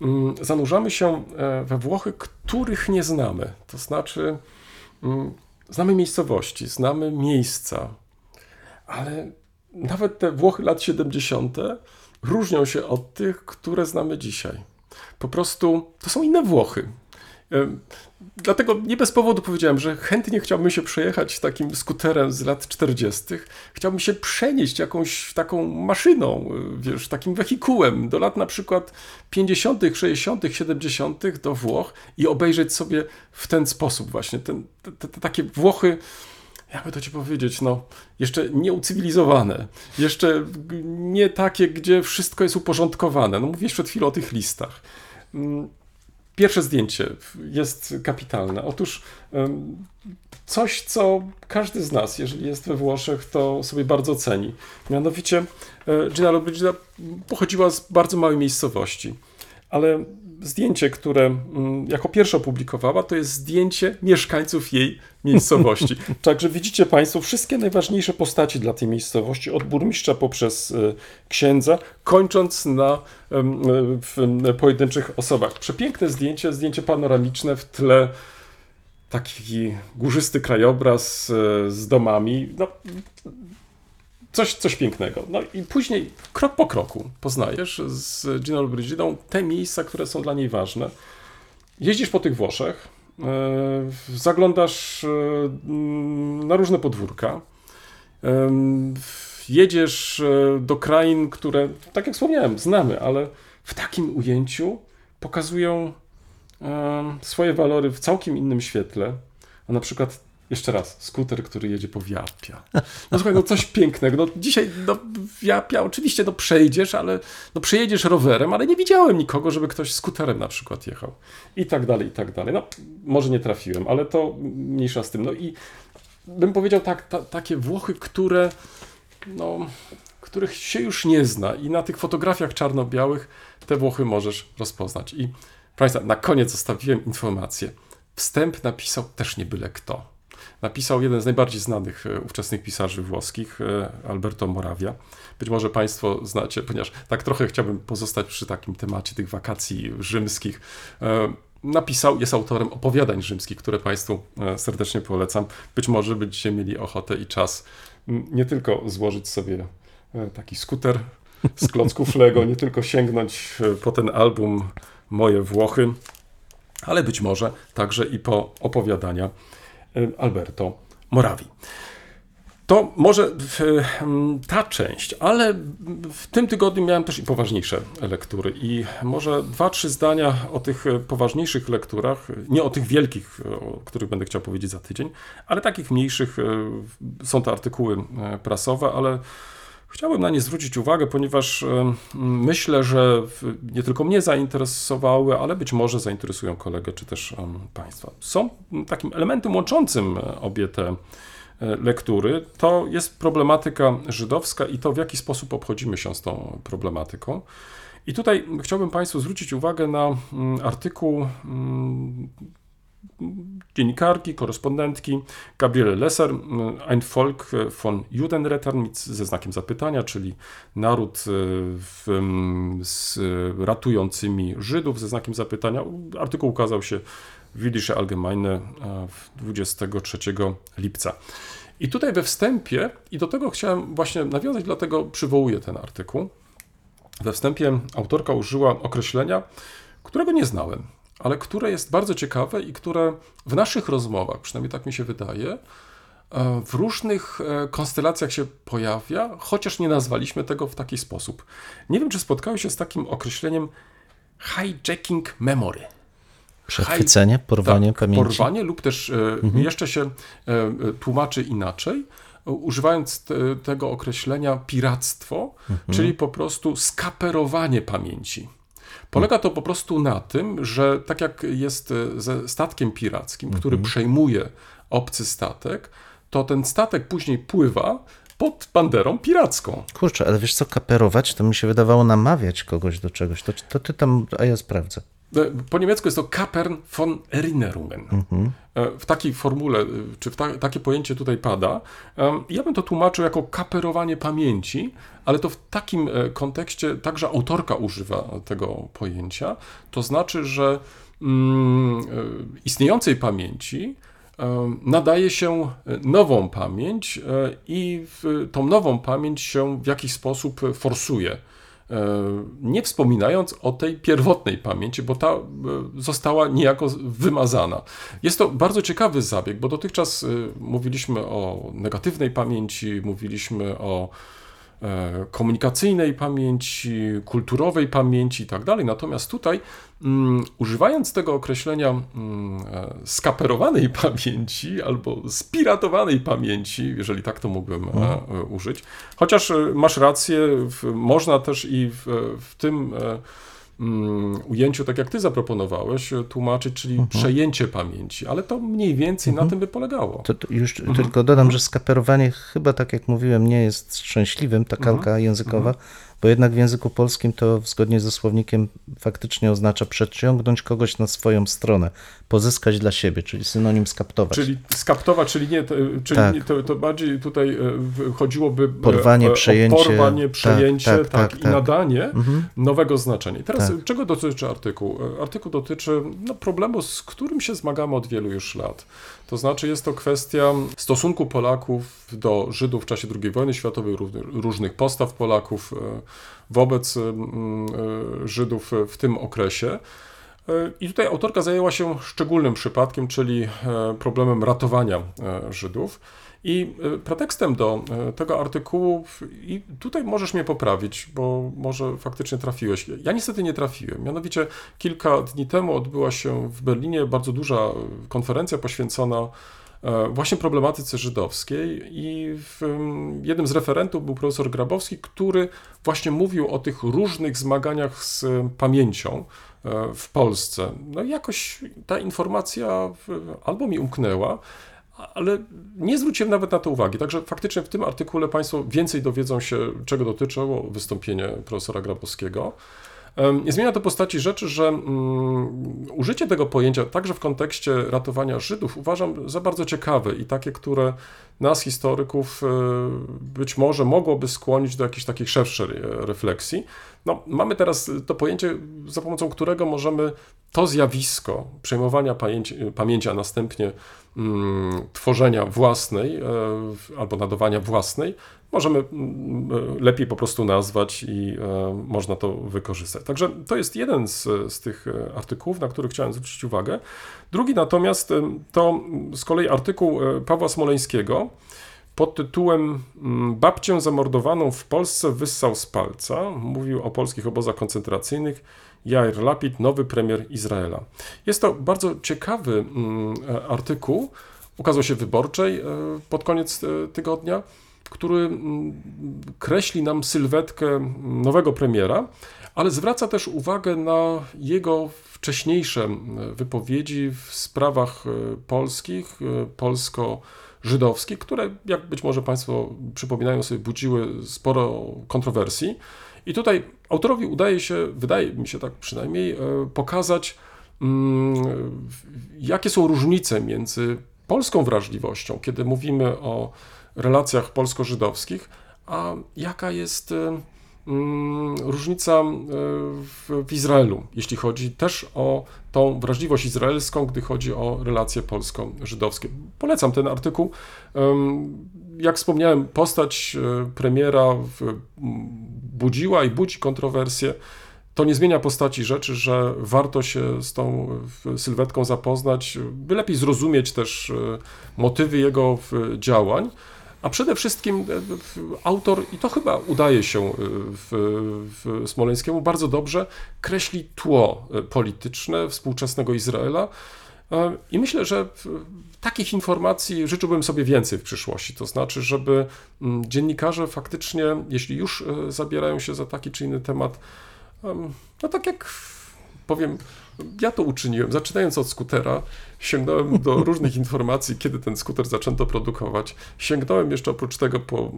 mm, zanurzamy się we Włochy, których nie znamy. To znaczy, mm, znamy miejscowości, znamy miejsca, ale nawet te Włochy lat 70. różnią się od tych, które znamy dzisiaj. Po prostu to są inne Włochy. Dlatego nie bez powodu powiedziałem, że chętnie chciałbym się przejechać takim skuterem z lat 40. Chciałbym się przenieść jakąś taką maszyną, y, wiesz, takim wehikułem do lat na przykład 50., 60., 70. do Włoch i obejrzeć sobie w ten sposób właśnie te, te takie Włochy, jakby to ci powiedzieć, no, jeszcze nieucywilizowane, jeszcze nie takie, gdzie wszystko jest uporządkowane. No mówiłeś przed chwilą o tych listach. Mm, pierwsze zdjęcie jest kapitalne. Otóż coś, co każdy z nas, jeżeli jest we Włoszech, to sobie bardzo ceni. Mianowicie e, Gina Lollobrigida pochodziła z bardzo małej miejscowości, ale zdjęcie, które mm, jako pierwsze opublikowała, to jest zdjęcie mieszkańców jej miejscowości. *laughs* Także widzicie Państwo wszystkie najważniejsze postaci dla tej miejscowości, od burmistrza poprzez e, księdza, kończąc na e, em, pojedynczych osobach. Przepiękne zdjęcie, zdjęcie panoramiczne w tle taki górzysty krajobraz e, z domami. No, coś, coś pięknego. No i później, krok po kroku, poznajesz z Giną Brigidą te miejsca, które są dla niej ważne. Jeździsz po tych Włoszech, e, zaglądasz e, na różne podwórka, em, jedziesz e, do krain, które, tak jak wspomniałem, znamy, ale w takim ujęciu pokazują swoje walory w całkiem innym świetle. A na przykład, jeszcze raz, skuter, który jedzie po Wiapia. No słuchaj, no coś pięknego. No dzisiaj no, Wiapia oczywiście no przejdziesz, ale no przejedziesz rowerem, ale nie widziałem nikogo, żeby ktoś skuterem na przykład jechał. I tak dalej, i tak dalej. No może nie trafiłem, ale to mniejsza z tym. No i bym powiedział tak, ta, takie Włochy, które no, których się już nie zna i na tych fotografiach czarno-białych te Włochy możesz rozpoznać. I proszę Państwa, na koniec zostawiłem informację. Wstęp napisał też nie byle kto. Napisał jeden z najbardziej znanych e, ówczesnych pisarzy włoskich, e, Alberto Moravia. Być może Państwo znacie, ponieważ tak trochę chciałbym pozostać przy takim temacie tych wakacji rzymskich. E, Napisał, jest autorem opowiadań rzymskich, które Państwu serdecznie polecam. Być może będziecie mieli ochotę i czas nie tylko złożyć sobie taki skuter z klocków Lego, nie tylko sięgnąć po ten album Moje Włochy, ale być może także i po opowiadania Alberto Morawi. To może em, ta część, ale w tym tygodniu miałem też i poważniejsze lektury. I może dwa, trzy zdania o tych e, poważniejszych lekturach, nie o tych wielkich, e, o których będę chciał powiedzieć za tydzień, ale takich mniejszych. Są to artykuły prasowe, ale Chciałbym na nie zwrócić uwagę, ponieważ myślę, że nie tylko mnie zainteresowały, ale być może zainteresują kolegę czy też Państwa. Są takim elementem łączącym e, obie te e, lektury. To jest problematyka żydowska i to, w jaki sposób obchodzimy się z tą problematyką. I tutaj chciałbym Państwu zwrócić uwagę na artykuł dziennikarki, korespondentki Gabriele Lesser, m, Ein Volk von Judenrettern ze znakiem zapytania, czyli naród e, w, m, z ratującymi Żydów ze znakiem zapytania. Artykuł ukazał się w Jüdische Allgemeine e, w 23 lipca. I tutaj we wstępie, i do tego chciałem właśnie nawiązać, dlatego przywołuję ten artykuł. We wstępie autorka użyła określenia, którego nie znałem, ale które jest bardzo ciekawe i które w naszych rozmowach, przynajmniej tak mi się wydaje, e, w różnych e, konstelacjach się pojawia, chociaż nie nazwaliśmy tego w taki sposób. Nie wiem, czy spotkałeś się z takim określeniem hijacking memory. Przechwycenie, porwanie Tak, pamięci. Porwanie lub też e, jeszcze się tłumaczy inaczej, używając te, tego określenia piractwo, czyli po prostu skaperowanie pamięci. Polega to po prostu na tym, że tak jak jest e, ze statkiem pirackim, który przejmuje obcy statek, to ten statek później pływa pod banderą piracką. Kurczę, ale wiesz co, kaperować, to mi się wydawało namawiać kogoś do czegoś. To, to ty tam, a ja sprawdzę. E, Po niemiecku jest to Kapern von Erinnerungen. E, W takiej formule, e, czy w ta, takie pojęcie tutaj pada. Em, Ja bym to tłumaczył jako kaperowanie pamięci, ale to w takim e, kontekście także autorka używa tego pojęcia. To znaczy, że mm, e, istniejącej pamięci nadaje się nową pamięć e, i tą nową pamięć się w jakiś sposób forsuje. E, nie wspominając o tej pierwotnej pamięci, bo ta e, została niejako wymazana. Jest to bardzo ciekawy zabieg, bo dotychczas e, mówiliśmy o negatywnej pamięci, mówiliśmy o komunikacyjnej pamięci, kulturowej pamięci i tak dalej. Natomiast tutaj, mm, używając tego określenia mm, e, skaperowanej *laughs* pamięci albo spiratowanej pamięci, jeżeli tak to mógłbym e, e, użyć, chociaż e, masz rację, w, można też i w, w tym e, ujęciu, tak jak ty zaproponowałeś, tłumaczyć, czyli Mhm. przejęcie pamięci, ale to mniej więcej na tym by polegało. To, to już tylko dodam, że skaperowanie chyba, tak jak mówiłem, nie jest szczęśliwym, ta kalka językowa, bo jednak w języku polskim to zgodnie ze słownikiem faktycznie oznacza przeciągnąć kogoś na swoją stronę, pozyskać dla siebie, czyli synonim skaptować. Czyli skaptować, czyli nie, to- czyli Tak. nie, to, to bardziej tutaj e, w- chodziło by Porwanie, e, o przejęcie. porwanie, Tak, przejęcie, tak, tak, tak, i tak. nadanie nowego znaczenia. I teraz Tak. czego dotyczy artykuł? E, Artykuł dotyczy no, problemu, z którym się zmagamy od wielu już lat. To znaczy jest to kwestia stosunku Polaków do Żydów w czasie II wojny światowej, różnych- postaw Polaków e, wobec mm, e, Żydów w tym okresie. E, I tutaj autorka zajęła się szczególnym przypadkiem, czyli e, problemem ratowania e, Żydów. I e, pretekstem do e, tego artykułu, i tutaj możesz mnie poprawić, bo może faktycznie trafiłeś. Ja niestety nie trafiłem. Mianowicie kilka dni temu odbyła się w Berlinie bardzo duża e, konferencja poświęcona właśnie problematyce żydowskiej i w, jednym z referentów był profesor Grabowski, który właśnie mówił o tych różnych zmaganiach z pamięcią w Polsce. No jakoś ta informacja albo mi umknęła, ale nie zwróciłem nawet na to uwagi. Także faktycznie w tym artykule Państwo więcej dowiedzą się, czego dotyczyło wystąpienie profesora Grabowskiego. Nie zmienia to postaci rzeczy, że mm, użycie tego pojęcia także w kontekście ratowania Żydów uważam za bardzo ciekawe i takie, które nas, historyków, e, być może mogłoby skłonić do jakiejś takiej szerszej e, refleksji. No, mamy teraz to pojęcie, za pomocą którego możemy to zjawisko przejmowania pamięci, pamięci a następnie tworzenia własnej e, albo nadawania własnej, możemy mm, e, lepiej po prostu nazwać i e, można to wykorzystać. Także to jest jeden z, z tych artykułów, na który chciałem zwrócić uwagę. Drugi natomiast to mm, z kolei artykuł Pawła Smoleńskiego pod tytułem mm, Babcię zamordowaną w Polsce wyssał z palca. Mówił o polskich obozach koncentracyjnych. Jair Lapid, nowy premier Izraela. Jest to bardzo ciekawy mm, artykuł. Ukazał się Wyborczej pod koniec e, tygodnia, który mm, kreśli nam sylwetkę mm, nowego premiera, ale zwraca też uwagę na jego wcześniejsze wypowiedzi w sprawach e, polskich, e, polsko-żydowskich, które, jak być może Państwo przypominają sobie, budziły sporo kontrowersji. I tutaj autorowi udaje się, wydaje mi się tak przynajmniej, e, pokazać, mm, jakie są różnice między polską wrażliwością, kiedy mówimy o relacjach polsko-żydowskich, a jaka jest e, różnica e, w, Izraelu, jeśli chodzi też o tą wrażliwość izraelską, gdy chodzi o relacje polsko-żydowskie. Polecam ten artykuł. Jak wspomniałem, postać e, premiera budziła i budzi kontrowersje. To nie zmienia postaci rzeczy, że warto się z tą sylwetką zapoznać, by lepiej zrozumieć też e, motywy jego działań. A przede wszystkim e, autor, i to chyba udaje się e, w, w Smoleńskiemu bardzo dobrze, kreśli tło e, polityczne współczesnego Izraela. I myślę, że takich informacji życzyłbym sobie więcej w przyszłości. To znaczy, żeby mm, dziennikarze faktycznie, jeśli już zabierają się za taki czy inny temat, em, no tak jak powiem, ja to uczyniłem. Zaczynając od skutera, sięgnąłem do *laughs* różnych informacji, kiedy ten skuter zaczęto produkować. Sięgnąłem jeszcze oprócz tego po em,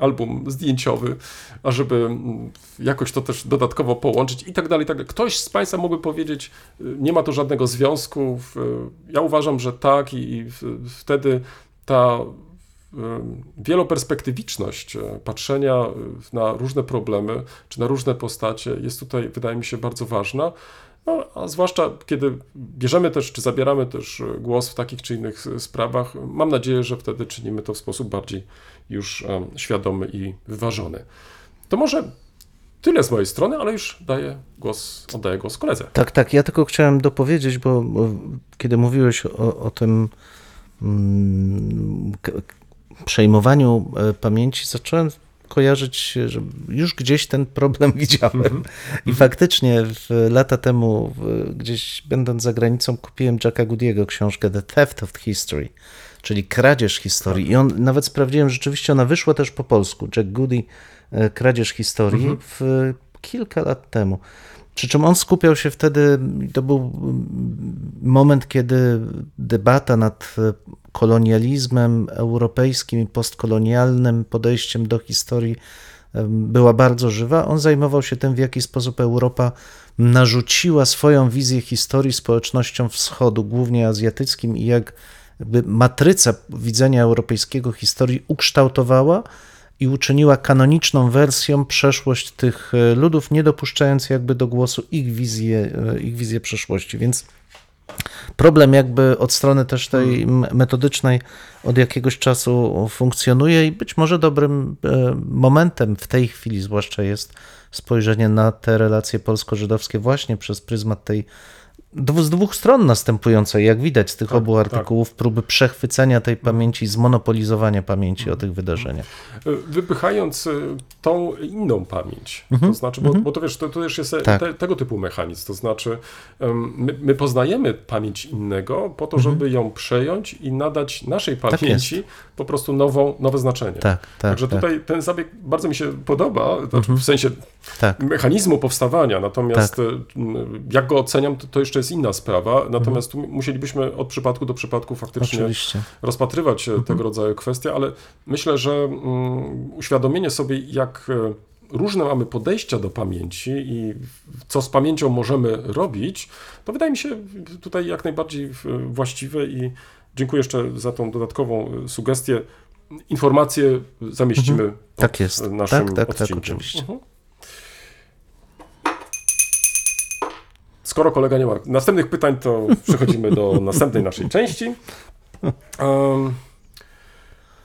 album zdjęciowy, ażeby mm, jakoś to też dodatkowo połączyć i tak dalej. Tak dalej. Ktoś z Państwa mógłby powiedzieć, y, nie ma to żadnego związku. W- Ja uważam, że tak i wtedy ta em, wieloperspektywiczność patrzenia na różne problemy czy na różne postacie jest tutaj, wydaje mi się, bardzo ważna. No, a zwłaszcza kiedy bierzemy też, czy zabieramy też e, głos w takich czy innych e, sprawach, mam nadzieję, że wtedy czynimy to w sposób bardziej już em, świadomy i wyważony. To może tyle z mojej strony, ale już daję głos, oddaję głos koledze. Tak, tak. Ja tylko chciałem dopowiedzieć, bo, kiedy mówiłeś o, o tym mm, przejmowaniu e, pamięci, zacząłem kojarzyć, że już gdzieś ten problem *laughs* widziałem. I faktycznie w, lata temu, gdzieś będąc za granicą, kupiłem Jacka Goody'ego książkę The Theft of History, czyli kradzież historii. I on nawet sprawdziłem, rzeczywiście ona wyszła też po polsku. Jack Goody, e, Kradzież historii, w kilka lat temu. Przy czym on skupiał się wtedy, to był mm, moment, kiedy debata nad e, kolonializmem europejskim i postkolonialnym podejściem do historii była bardzo żywa. On zajmował się tym, w jaki sposób Europa narzuciła swoją wizję historii społecznościom wschodu, głównie azjatyckim, i jak matryca widzenia europejskiego historii ukształtowała i uczyniła kanoniczną wersją przeszłość tych e, ludów, nie dopuszczając jakby do głosu ich wizję, e, ich wizję przeszłości. Więc problem jakby od strony też tej m- metodycznej od jakiegoś czasu funkcjonuje i być może dobrym e, momentem w tej chwili zwłaszcza jest spojrzenie na te relacje polsko-żydowskie właśnie przez pryzmat tej z dwóch stron następującej, jak widać z tych obu artykułów, próby przechwycenia tej pamięci, zmonopolizowania pamięci o tych wydarzeniach. Y, Wypychając y, tą inną pamięć, to znaczy, bo, bo to wiesz, to, to też jest e, Tak. te, tego typu mechanizm, to znaczy my, my poznajemy pamięć innego po to, żeby ją przejąć i nadać naszej pamięci po prostu nową, nowe znaczenie. Tak, tak, Także tak. tutaj ten zabieg bardzo mi się podoba, znaczy w sensie Tak. mechanizmu powstawania, natomiast Tak. y, jak go oceniam, to, to jeszcze jest inna sprawa, natomiast tu musielibyśmy od przypadku do przypadku faktycznie Oczywiście. rozpatrywać e, tego rodzaju kwestie, ale myślę, że mm, uświadomienie sobie, jak e, różne mamy podejścia do pamięci i co z pamięcią możemy robić, to wydaje mi się tutaj jak najbardziej właściwe i dziękuję jeszcze za tą dodatkową e, sugestię. Informacje zamieścimy pod Tak jest. naszym Tak, tak, tak, odcinkiem. oczywiście. Mhm. Skoro kolega nie ma następnych pytań, to *laughs* przechodzimy do następnej naszej części. Em,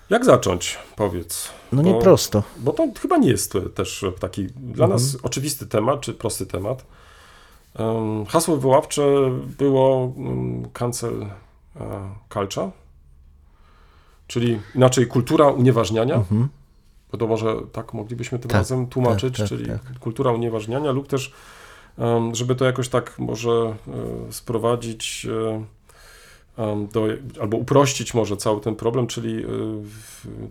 jak zacząć, powiedz? No nie Bo- prosto. Bo to chyba nie jest też taki dla nas oczywisty temat, czy prosty temat. Em, hasło wywoławcze było um, cancel e, culture, czyli inaczej kultura unieważniania. Bo to może tak moglibyśmy tym Tak, razem tłumaczyć, tak, tak, czyli tak. kultura unieważniania lub też, żeby to jakoś tak może e, sprowadzić e, do, albo uprościć może cały ten problem, czyli e,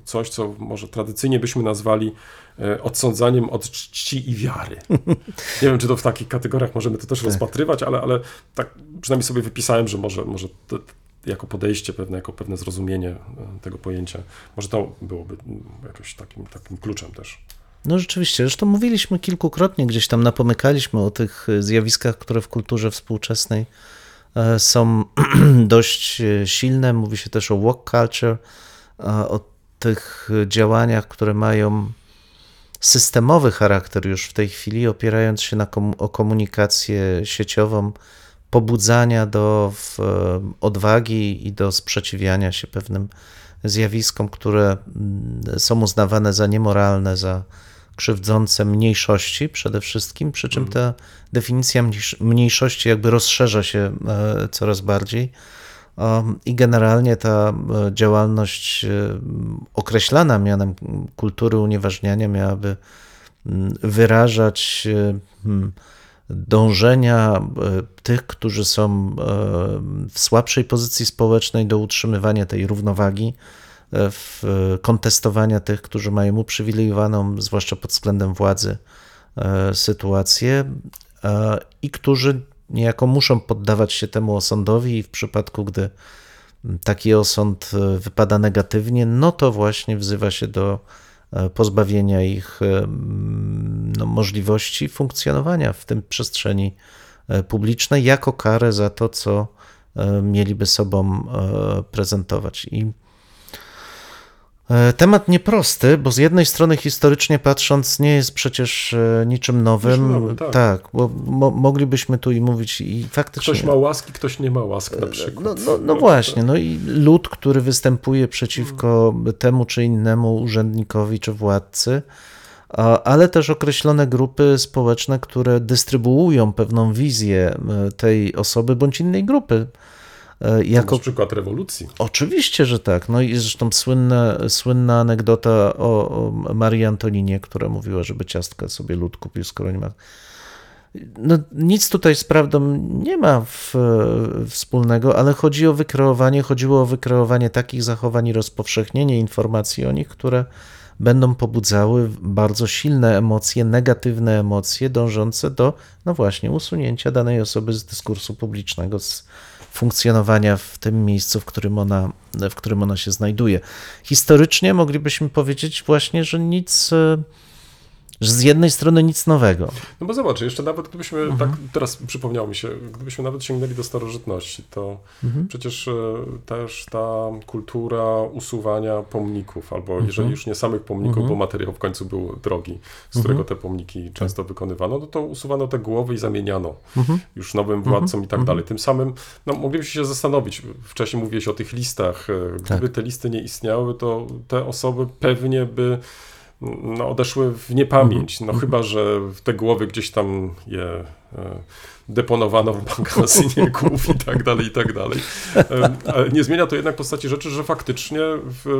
coś, co może tradycyjnie byśmy nazwali e, odsądzaniem od czci i wiary. *laughs* Nie wiem, czy to w takich kategoriach możemy to też rozpatrywać, ale, ale tak przynajmniej sobie wypisałem, że może, może to, jako podejście pewne, jako pewne zrozumienie e, tego pojęcia, może to byłoby mm, jakoś takim, takim kluczem też. No rzeczywiście, zresztą mówiliśmy kilkukrotnie, gdzieś tam napomykaliśmy o tych e, zjawiskach, które w kulturze współczesnej e, są *clears throat* dość silne. Mówi się też o walk culture, o tych działaniach, które mają systemowy charakter już w tej chwili, opierając się na kom- o komunikację sieciową, pobudzania do odwagi i do sprzeciwiania się pewnym zjawiskom, które mm, są uznawane za niemoralne, za krzywdzące mniejszości przede wszystkim, przy czym ta definicja mniejsz- mniejszości jakby rozszerza się e, coraz bardziej. I generalnie ta e, działalność e, określana mianem kultury unieważniania miałaby mm, wyrażać hmm, dążenia e, tych, którzy są e, w słabszej pozycji społecznej do utrzymywania tej równowagi, e, w kontestowania tych, którzy mają uprzywilejowaną, zwłaszcza pod względem władzy, sytuację i którzy niejako muszą poddawać się temu osądowi i w przypadku, gdy taki osąd wypada negatywnie, no to właśnie wzywa się do pozbawienia ich e, no, możliwości funkcjonowania w tym przestrzeni e, publicznej jako karę za to, co e, mieliby sobą e, prezentować. I e, Temat nieprosty, bo z jednej strony historycznie patrząc nie jest przecież e, niczym nowym. nowy, tak. bo mo moglibyśmy tu i mówić i faktycznie... Ktoś ma łaski, ktoś nie ma łask na przykład. No, no, no właśnie, no i lud, który występuje przeciwko temu czy innemu urzędnikowi czy władcy, ale też określone grupy społeczne, które dystrybuują pewną wizję e, tej osoby bądź innej grupy. E, Jako Na przykład rewolucji. Oczywiście, że tak. No i zresztą słynna, słynna anegdota o, o Marii Antoninie, która mówiła, żeby ciastka sobie lud kupił, skoro nie ma. No, nic tutaj z prawdą nie ma w, wspólnego, ale chodzi o wykreowanie, chodziło o wykreowanie takich zachowań i rozpowszechnienie informacji o nich, które będą pobudzały bardzo silne emocje, negatywne emocje dążące do, no właśnie, usunięcia danej osoby z dyskursu publicznego, z funkcjonowania w tym miejscu, w którym ona, w którym ona się znajduje. Historycznie moglibyśmy powiedzieć właśnie, że nic, e, że z jednej strony nic nowego. No bo zobacz, jeszcze nawet gdybyśmy, Mhm. tak teraz przypomniało mi się, gdybyśmy nawet sięgnęli do starożytności, to Mhm. przecież e, też ta kultura usuwania pomników, albo Mhm. jeżeli już nie samych pomników, bo materiał w końcu był drogi, z którego te pomniki często Tak. wykonywano, no to usuwano te głowy i zamieniano Mhm. już nowym władcom i tak dalej. Tym samym, no moglibyśmy się zastanowić, wcześniej mówiłeś o tych listach, e, gdyby Tak. te listy nie istniały, to te osoby pewnie by no, odeszły w niepamięć. Mhm. No chyba, że te głowy gdzieś tam je e, deponowano w magazynie *laughs* głów i tak dalej, i tak dalej. E, Ale nie zmienia to jednak postaci rzeczy, że faktycznie w, e,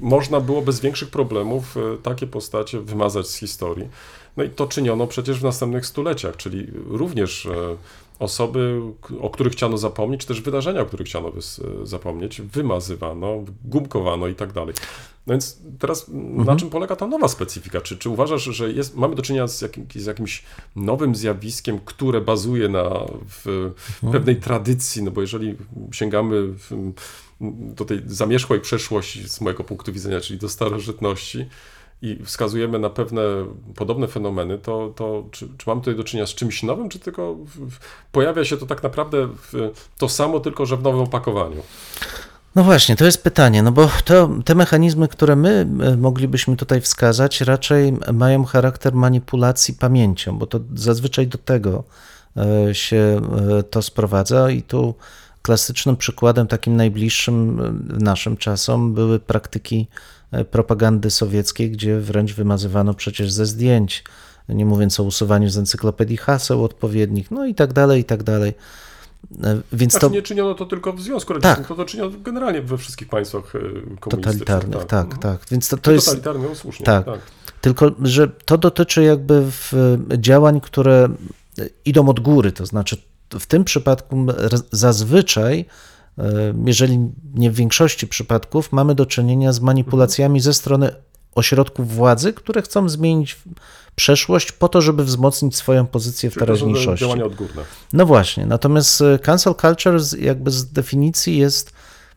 można było bez większych problemów takie postacie wymazać z historii. No i to czyniono przecież w następnych stuleciach, czyli również osoby, o których chciano zapomnieć, czy też wydarzenia, o których chciano zapomnieć, wymazywano, gumkowano i tak dalej. No więc teraz m, na czym polega ta nowa specyfika? Czy, czy uważasz, że jest, mamy do czynienia z, jakim, z jakimś nowym zjawiskiem, które bazuje na w, pewnej tradycji? No bo jeżeli sięgamy w, do tej zamierzchłej przeszłości z mojego punktu widzenia, czyli do starożytności, i wskazujemy na pewne podobne fenomeny, to, to czy, czy mamy tutaj do czynienia z czymś nowym, czy tylko w, w, pojawia się to tak naprawdę w, to samo, tylko że w nowym opakowaniu? No właśnie, to jest pytanie, no bo to, te mechanizmy, które my e, moglibyśmy tutaj wskazać, raczej mają charakter manipulacji pamięcią, bo to zazwyczaj do tego e, się e, to sprowadza i tu klasycznym przykładem, takim najbliższym naszym czasom były praktyki propagandy sowieckiej, gdzie wręcz wymazywano przecież ze zdjęć, nie mówiąc o usuwaniu z encyklopedii haseł odpowiednich, no i tak dalej, i tak dalej. E, Więc Znaczy to nie czyniono to tylko w Związku Radzieckim, Tak. to, to czyniono generalnie we wszystkich państwach e, komunistycznych. totalitarnych, tak, Mhm. tak. Więc to, to jest. Totalitarny, no słusznie. tak. Tak. Tylko, że to dotyczy jakby w działań, które idą od góry, to znaczy w tym przypadku zazwyczaj, e, jeżeli nie w większości przypadków, mamy do czynienia z manipulacjami ze strony ośrodków władzy, które chcą zmienić przeszłość po to, żeby wzmocnić swoją pozycję w Czyli to są teraźniejszości. działania odgórne. No właśnie, natomiast e, cancel culture jakby z definicji jest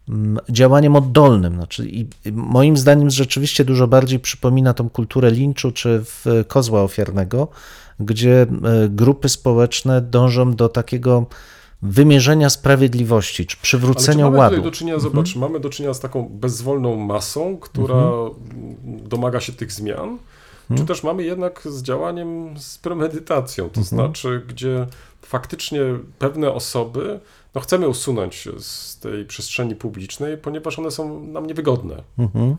mm, działaniem oddolnym. Znaczy, i, moim zdaniem rzeczywiście dużo bardziej przypomina tą kulturę linczu czy w kozła ofiarnego, gdzie e, grupy społeczne dążą do takiego wymierzenia sprawiedliwości, czy Ale czy przywrócenia mamy ładu. tutaj do czynienia, zobacz, mamy do czynienia z taką bezwolną masą, która domaga się tych zmian, czy też mamy jednak z działaniem z premedytacją, to znaczy, gdzie faktycznie pewne osoby no, chcemy usunąć z tej przestrzeni publicznej, ponieważ one są nam niewygodne. Mhm.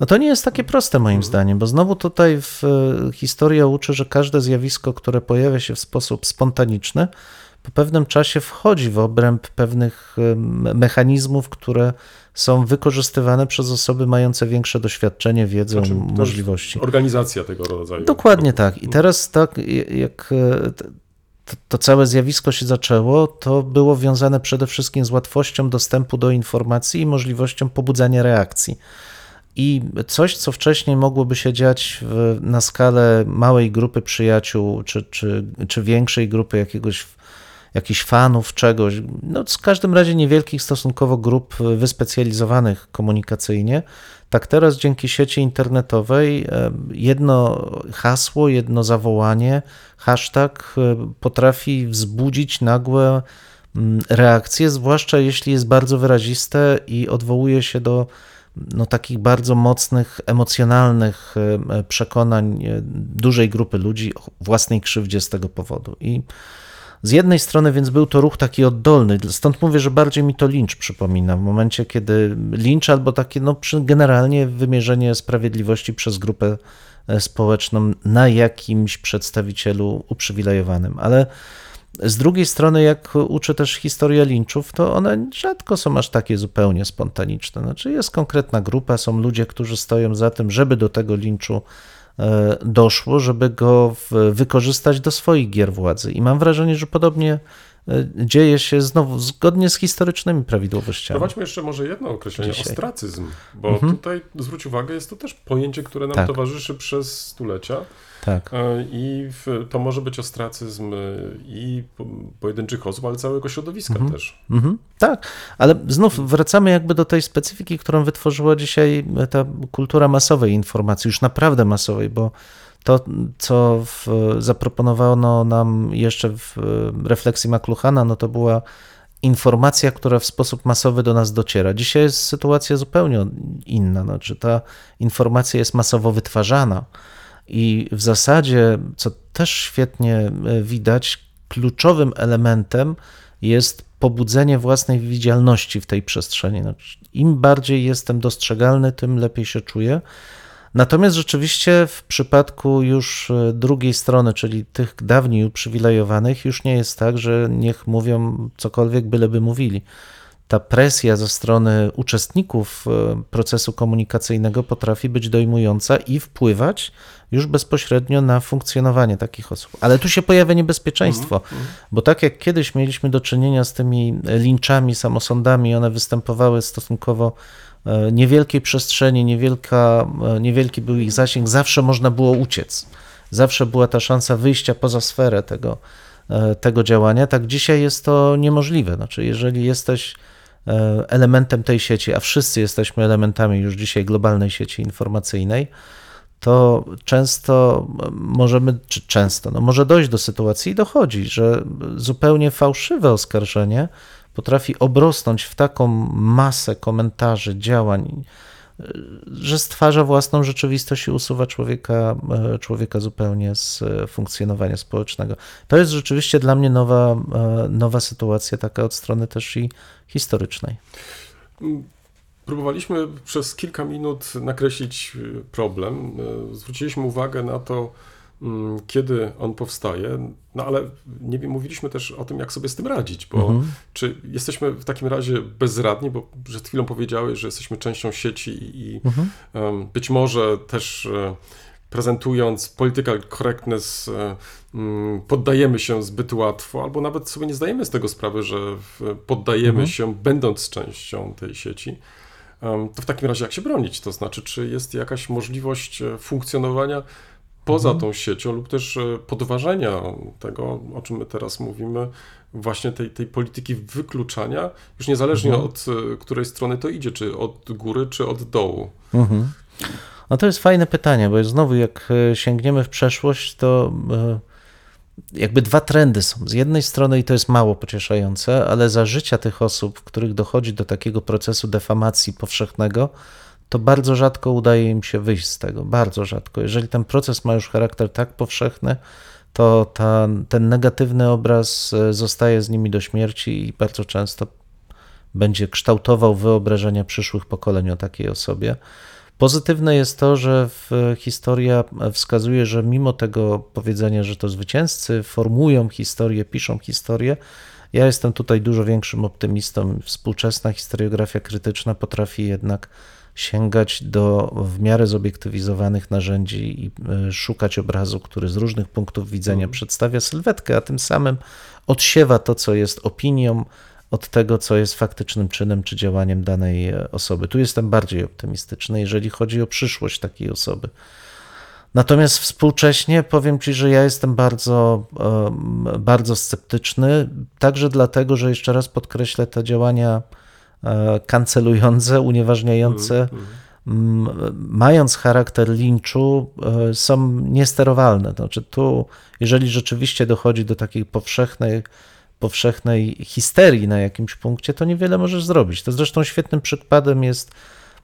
No to nie jest takie proste moim zdaniem, bo znowu tutaj w, e, historia uczy, że każde zjawisko, które pojawia się w sposób spontaniczny, po pewnym czasie wchodzi w obręb pewnych mechanizmów, które są wykorzystywane przez osoby mające większe doświadczenie, wiedzę, Znaczy, możliwości. Organizacja tego rodzaju. Dokładnie tak. I teraz tak, jak e, to, to całe zjawisko się zaczęło, to było wiązane przede wszystkim z łatwością dostępu do informacji i możliwością pobudzania reakcji. I coś, co wcześniej mogłoby się dziać w, na skalę małej grupy przyjaciół, czy, czy, czy większej grupy jakiegoś, jakichś fanów czegoś, no w każdym razie niewielkich stosunkowo grup wyspecjalizowanych komunikacyjnie, tak teraz dzięki sieci internetowej e, jedno hasło, jedno zawołanie, hashtag e, potrafi wzbudzić nagłe mm, reakcje, zwłaszcza jeśli jest bardzo wyraziste i odwołuje się do no, takich bardzo mocnych, emocjonalnych e, przekonań dużej grupy ludzi o własnej krzywdzie z tego powodu. I z jednej strony więc był to ruch taki oddolny, stąd mówię, że bardziej mi to lincz przypomina, w momencie kiedy lincz albo takie no, generalnie wymierzenie sprawiedliwości przez grupę e, społeczną na jakimś przedstawicielu uprzywilejowanym, ale z drugiej strony, jak uczy też historia linczów, to one rzadko są aż takie zupełnie spontaniczne. Znaczy jest konkretna grupa, są ludzie, którzy stoją za tym, żeby do tego linczu doszło, żeby go wykorzystać do swoich gier władzy. I mam wrażenie, że podobnie dzieje się znowu zgodnie z historycznymi prawidłowościami. Prowadźmy jeszcze może jedno określenie, Dzisiaj. ostracyzm, bo tutaj zwróć uwagę, jest to też pojęcie, które nam Tak. towarzyszy przez stulecia Tak. e, i w, to może być ostracyzm e, i po- pojedynczych osób, ale całego środowiska też. Mhm, tak, ale znów wracamy jakby do tej specyfiki, którą wytworzyła dzisiaj ta kultura masowej informacji, już naprawdę masowej, bo to, co w, zaproponowano nam jeszcze w refleksji McLuhana, no to była informacja, która w sposób masowy do nas dociera. Dzisiaj jest sytuacja zupełnie inna, znaczy ta informacja jest masowo wytwarzana i w zasadzie, co też świetnie e, widać, kluczowym elementem jest pobudzenie własnej widzialności w tej przestrzeni. Znaczy, Im bardziej jestem dostrzegalny, tym lepiej się czuję. Natomiast rzeczywiście w przypadku już e, drugiej strony, czyli tych dawniej uprzywilejowanych, już nie jest tak, że niech mówią cokolwiek, byleby mówili. Ta presja ze strony uczestników e, procesu komunikacyjnego potrafi być dojmująca i wpływać już bezpośrednio na funkcjonowanie takich osób. Ale tu się pojawia niebezpieczeństwo, bo tak jak kiedyś mieliśmy do czynienia z tymi linczami, samosądami, one występowały stosunkowo niewielkiej przestrzeni, niewielka, e, niewielki był ich zasięg, zawsze można było uciec. Zawsze była ta szansa wyjścia poza sferę tego, e, tego działania. Tak dzisiaj jest to niemożliwe. Znaczy, jeżeli jesteś e, elementem tej sieci, a wszyscy jesteśmy elementami już dzisiaj globalnej sieci informacyjnej, to często możemy, czy często, no może dojść do sytuacji i dochodzi, że zupełnie fałszywe oskarżenie potrafi obrosnąć w taką masę komentarzy, działań, że stwarza własną rzeczywistość i usuwa człowieka, e, człowieka zupełnie z e, funkcjonowania społecznego. To jest rzeczywiście dla mnie nowa, e, nowa sytuacja, taka od strony też i historycznej. Próbowaliśmy przez kilka minut nakreślić problem. Zwróciliśmy uwagę na to, kiedy on powstaje, no ale nie wiem, mówiliśmy też o tym, jak sobie z tym radzić, bo czy jesteśmy w takim razie bezradni, bo przed chwilą powiedziałeś, że jesteśmy częścią sieci i em, być może też e, prezentując political correctness e, mm, poddajemy się zbyt łatwo, albo nawet sobie nie zdajemy z tego sprawy, że poddajemy się będąc częścią tej sieci. To w takim razie jak się bronić? To znaczy, czy jest jakaś możliwość e, funkcjonowania poza tą siecią lub też e, podważenia tego, o czym my teraz mówimy, właśnie tej, tej polityki wykluczania, już niezależnie od e, której strony to idzie, czy od góry, czy od dołu. No to jest fajne pytanie, bo znowu jak e, sięgniemy w przeszłość, to jakby dwa trendy są. Z jednej strony, i to jest mało pocieszające, ale za życia tych osób, w których dochodzi do takiego procesu defamacji powszechnego, to bardzo rzadko udaje im się wyjść z tego. Bardzo rzadko. Jeżeli ten proces ma już charakter tak powszechny, to ta, ten negatywny obraz e, zostaje z nimi do śmierci i bardzo często będzie kształtował wyobrażenia przyszłych pokoleń o takiej osobie. Pozytywne jest to, że historia wskazuje, że mimo tego powiedzenia, że to zwycięzcy formują historię, piszą historię, ja jestem tutaj dużo większym optymistą. Współczesna historiografia krytyczna potrafi jednak sięgać do w miarę zobiektywizowanych narzędzi i y, szukać obrazu, który z różnych punktów widzenia przedstawia sylwetkę, a tym samym odsiewa to, co jest opinią, od tego, co jest faktycznym czynem czy działaniem danej e, osoby. Tu jestem bardziej optymistyczny, jeżeli chodzi o przyszłość takiej osoby. Natomiast współcześnie powiem Ci, że ja jestem bardzo, em, bardzo sceptyczny, także dlatego, że jeszcze raz podkreślę te działania e, kancelujące, unieważniające, m, mając charakter linczu, e, są niesterowalne. Znaczy tu, jeżeli rzeczywiście dochodzi do takiej powszechnej, powszechnej histerii na jakimś punkcie, to niewiele możesz zrobić. To zresztą świetnym przykładem jest,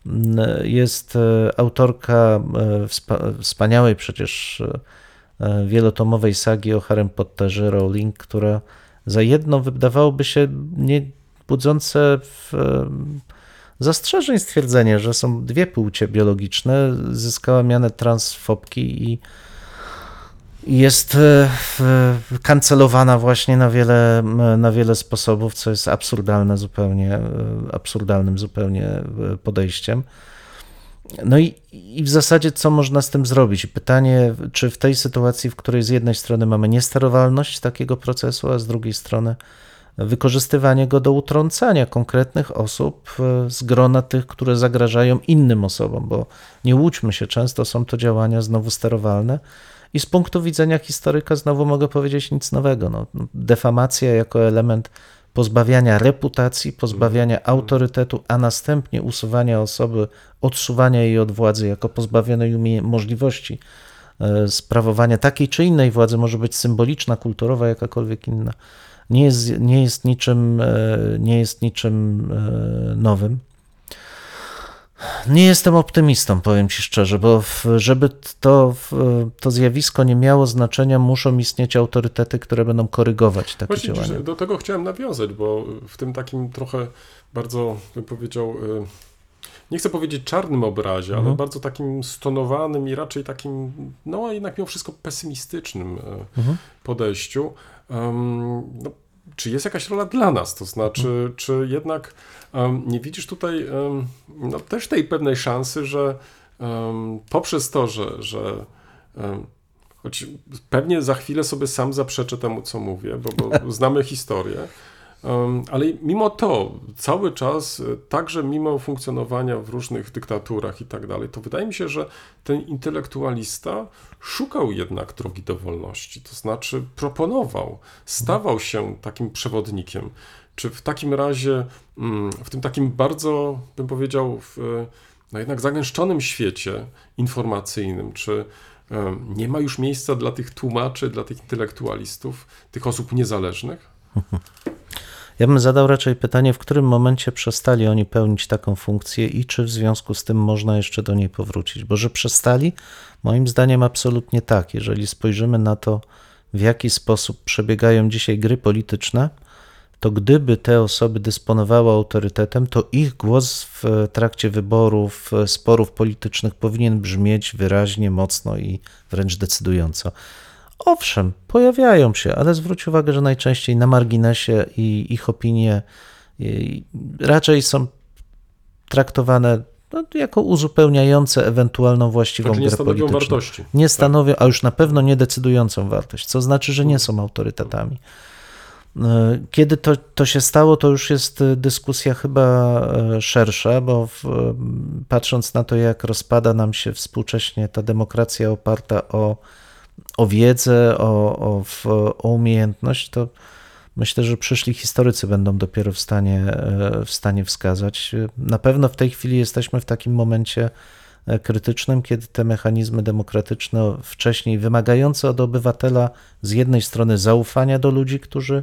mm, jest e, autorka e, wspa- wspaniałej przecież e, wielotomowej sagi o Harrym Potterze Rowling, która za jedno wydawałoby się nie budzące w, zastrzeżeń stwierdzenie, że są dwie płcie biologiczne, zyskała mianę transfobki i jest e, kancelowana właśnie na wiele, na wiele sposobów, co jest absurdalne zupełnie, e, absurdalnym zupełnie e, podejściem. No i, i w zasadzie co można z tym zrobić? Pytanie, czy w tej sytuacji, w której z jednej strony mamy niesterowalność takiego procesu, a z drugiej strony wykorzystywanie go do utrącania konkretnych osób e, z grona tych, które zagrażają innym osobom, bo nie łudźmy się, często są to działania znowu sterowalne. I z punktu widzenia historyka znowu mogę powiedzieć nic nowego. No, defamacja jako element pozbawiania reputacji, pozbawiania autorytetu, a następnie usuwania osoby, odsuwania jej od władzy jako pozbawionej możliwości e, sprawowania takiej czy innej władzy, może być symboliczna, kulturowa, jakakolwiek inna, nie jest, nie jest niczym, e, nie jest niczym e, nowym. Nie jestem optymistą, powiem Ci szczerze, bo żeby to, to zjawisko nie miało znaczenia, muszą istnieć autorytety, które będą korygować takie Właśnie działania. do tego chciałem nawiązać, bo w tym takim trochę bardzo, bym powiedział, y, nie chcę powiedzieć czarnym obrazie, Mhm. ale bardzo takim stonowanym i raczej takim, no a jednak mimo wszystko pesymistycznym Mhm. podejściu. No, czy jest jakaś rola dla nas? To znaczy, czy jednak nie widzisz tutaj no, też tej pewnej szansy, że poprzez to, że, że choć pewnie za chwilę sobie sam zaprzeczę temu, co mówię, bo, bo *laughs* znamy historię, ale mimo to cały czas, e, także mimo funkcjonowania w różnych dyktaturach i tak dalej, to wydaje mi się, że ten intelektualista szukał jednak drogi do wolności, to znaczy proponował, stawał się takim przewodnikiem. Czy w takim razie, mm, w tym takim bardzo, bym powiedział, w, no jednak zagęszczonym świecie informacyjnym, czy em, nie ma już miejsca dla tych tłumaczy, dla tych intelektualistów, tych osób niezależnych? *laughs* Ja bym zadał raczej pytanie, w którym momencie przestali oni pełnić taką funkcję i czy w związku z tym można jeszcze do niej powrócić. Bo że przestali, moim zdaniem absolutnie tak. Jeżeli spojrzymy na to, w jaki sposób przebiegają dzisiaj gry polityczne, to gdyby te osoby dysponowały autorytetem, to ich głos w trakcie wyborów, sporów politycznych powinien brzmieć wyraźnie, mocno i wręcz decydująco. Owszem, pojawiają się, ale zwróć uwagę, że najczęściej na marginesie i ich opinie raczej są traktowane no, jako uzupełniające ewentualną właściwą Znaczy nie grę stanowią polityczną. wartości. Nie stanowią, a już na pewno nie decydującą wartość, co znaczy, że nie są autorytetami. E, Kiedy to, to się stało, to już jest e, dyskusja chyba e, szersza, bo w, patrząc na to, jak rozpada nam się współcześnie ta demokracja oparta o, o wiedzę, o, o, o umiejętność, to myślę, że przyszli historycy będą dopiero w stanie, e, w stanie wskazać. Na pewno w tej chwili jesteśmy w takim momencie e, krytycznym, kiedy te mechanizmy demokratyczne, wcześniej wymagające od obywatela z jednej strony zaufania do ludzi, którzy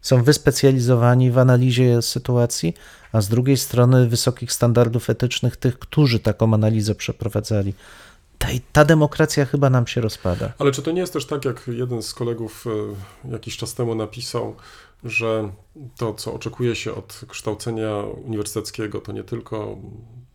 są wyspecjalizowani w analizie sytuacji, a z drugiej strony wysokich standardów etycznych tych, którzy taką analizę przeprowadzali. Ta, ta demokracja chyba nam się rozpada. Ale czy to nie jest też tak, jak jeden z kolegów e, jakiś czas temu napisał, że to, co oczekuje się od kształcenia uniwersyteckiego, to nie tylko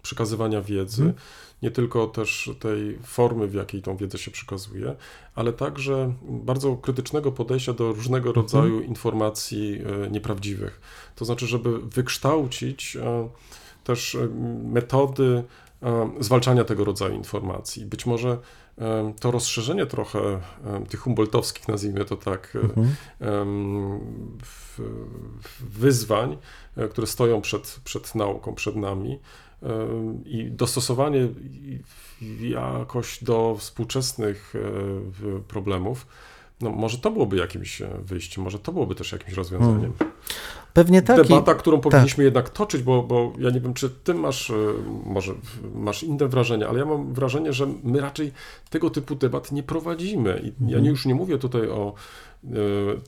przekazywania wiedzy, nie tylko też tej formy, w jakiej tą wiedzę się przekazuje, ale także bardzo krytycznego podejścia do różnego rodzaju informacji e, nieprawdziwych. To znaczy, żeby wykształcić e, też metody zwalczania tego rodzaju informacji. Być może e, to rozszerzenie trochę e, tych humboldtowskich, nazwijmy to tak, e, w- wyzwań, e, które stoją przed, przed nauką, przed nami i dostosowanie jakoś do współczesnych e, problemów, no może to byłoby jakimś e, wyjściem, może to byłoby też jakimś rozwiązaniem. Pewnie tak. Debata, którą powinniśmy jednak toczyć, bo, bo ja nie wiem, czy ty masz, e, może masz inne wrażenie, ale ja mam wrażenie, że my raczej tego typu debat nie prowadzimy. I ja nie, już nie mówię tutaj o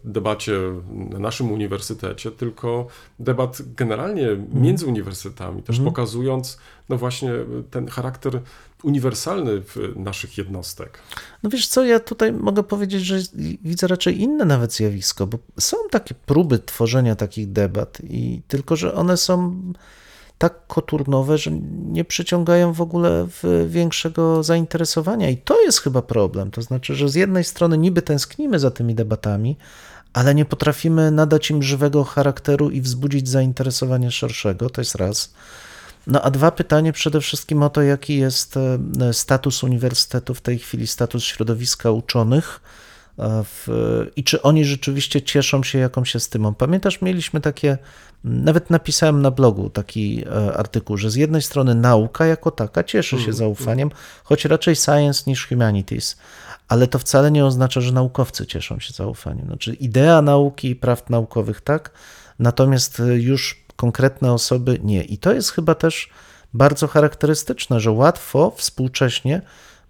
debacie na naszym uniwersytecie, tylko debat generalnie między uniwersytetami, też pokazując no właśnie ten charakter uniwersalny w naszych jednostek. No wiesz co, ja tutaj mogę powiedzieć, że widzę raczej inne nawet zjawisko, bo są takie próby tworzenia takich debat i tylko, że one są tak koturnowe, że nie przyciągają w ogóle większego zainteresowania i to jest chyba problem. To znaczy, że z jednej strony niby tęsknimy za tymi debatami, ale nie potrafimy nadać im żywego charakteru i wzbudzić zainteresowania szerszego, to jest raz. No a dwa pytanie przede wszystkim o to, jaki jest e, status uniwersytetu w tej chwili, status środowiska uczonych w, i czy oni rzeczywiście cieszą się jakąś estymą. Pamiętasz, mieliśmy takie, nawet napisałem na blogu taki e, artykuł, że z jednej strony nauka jako taka cieszy się zaufaniem, choć raczej science niż humanities, ale to wcale nie oznacza, że naukowcy cieszą się zaufaniem. Znaczy idea nauki i praw naukowych tak, natomiast e, już konkretne osoby nie. I to jest chyba też bardzo charakterystyczne, że łatwo współcześnie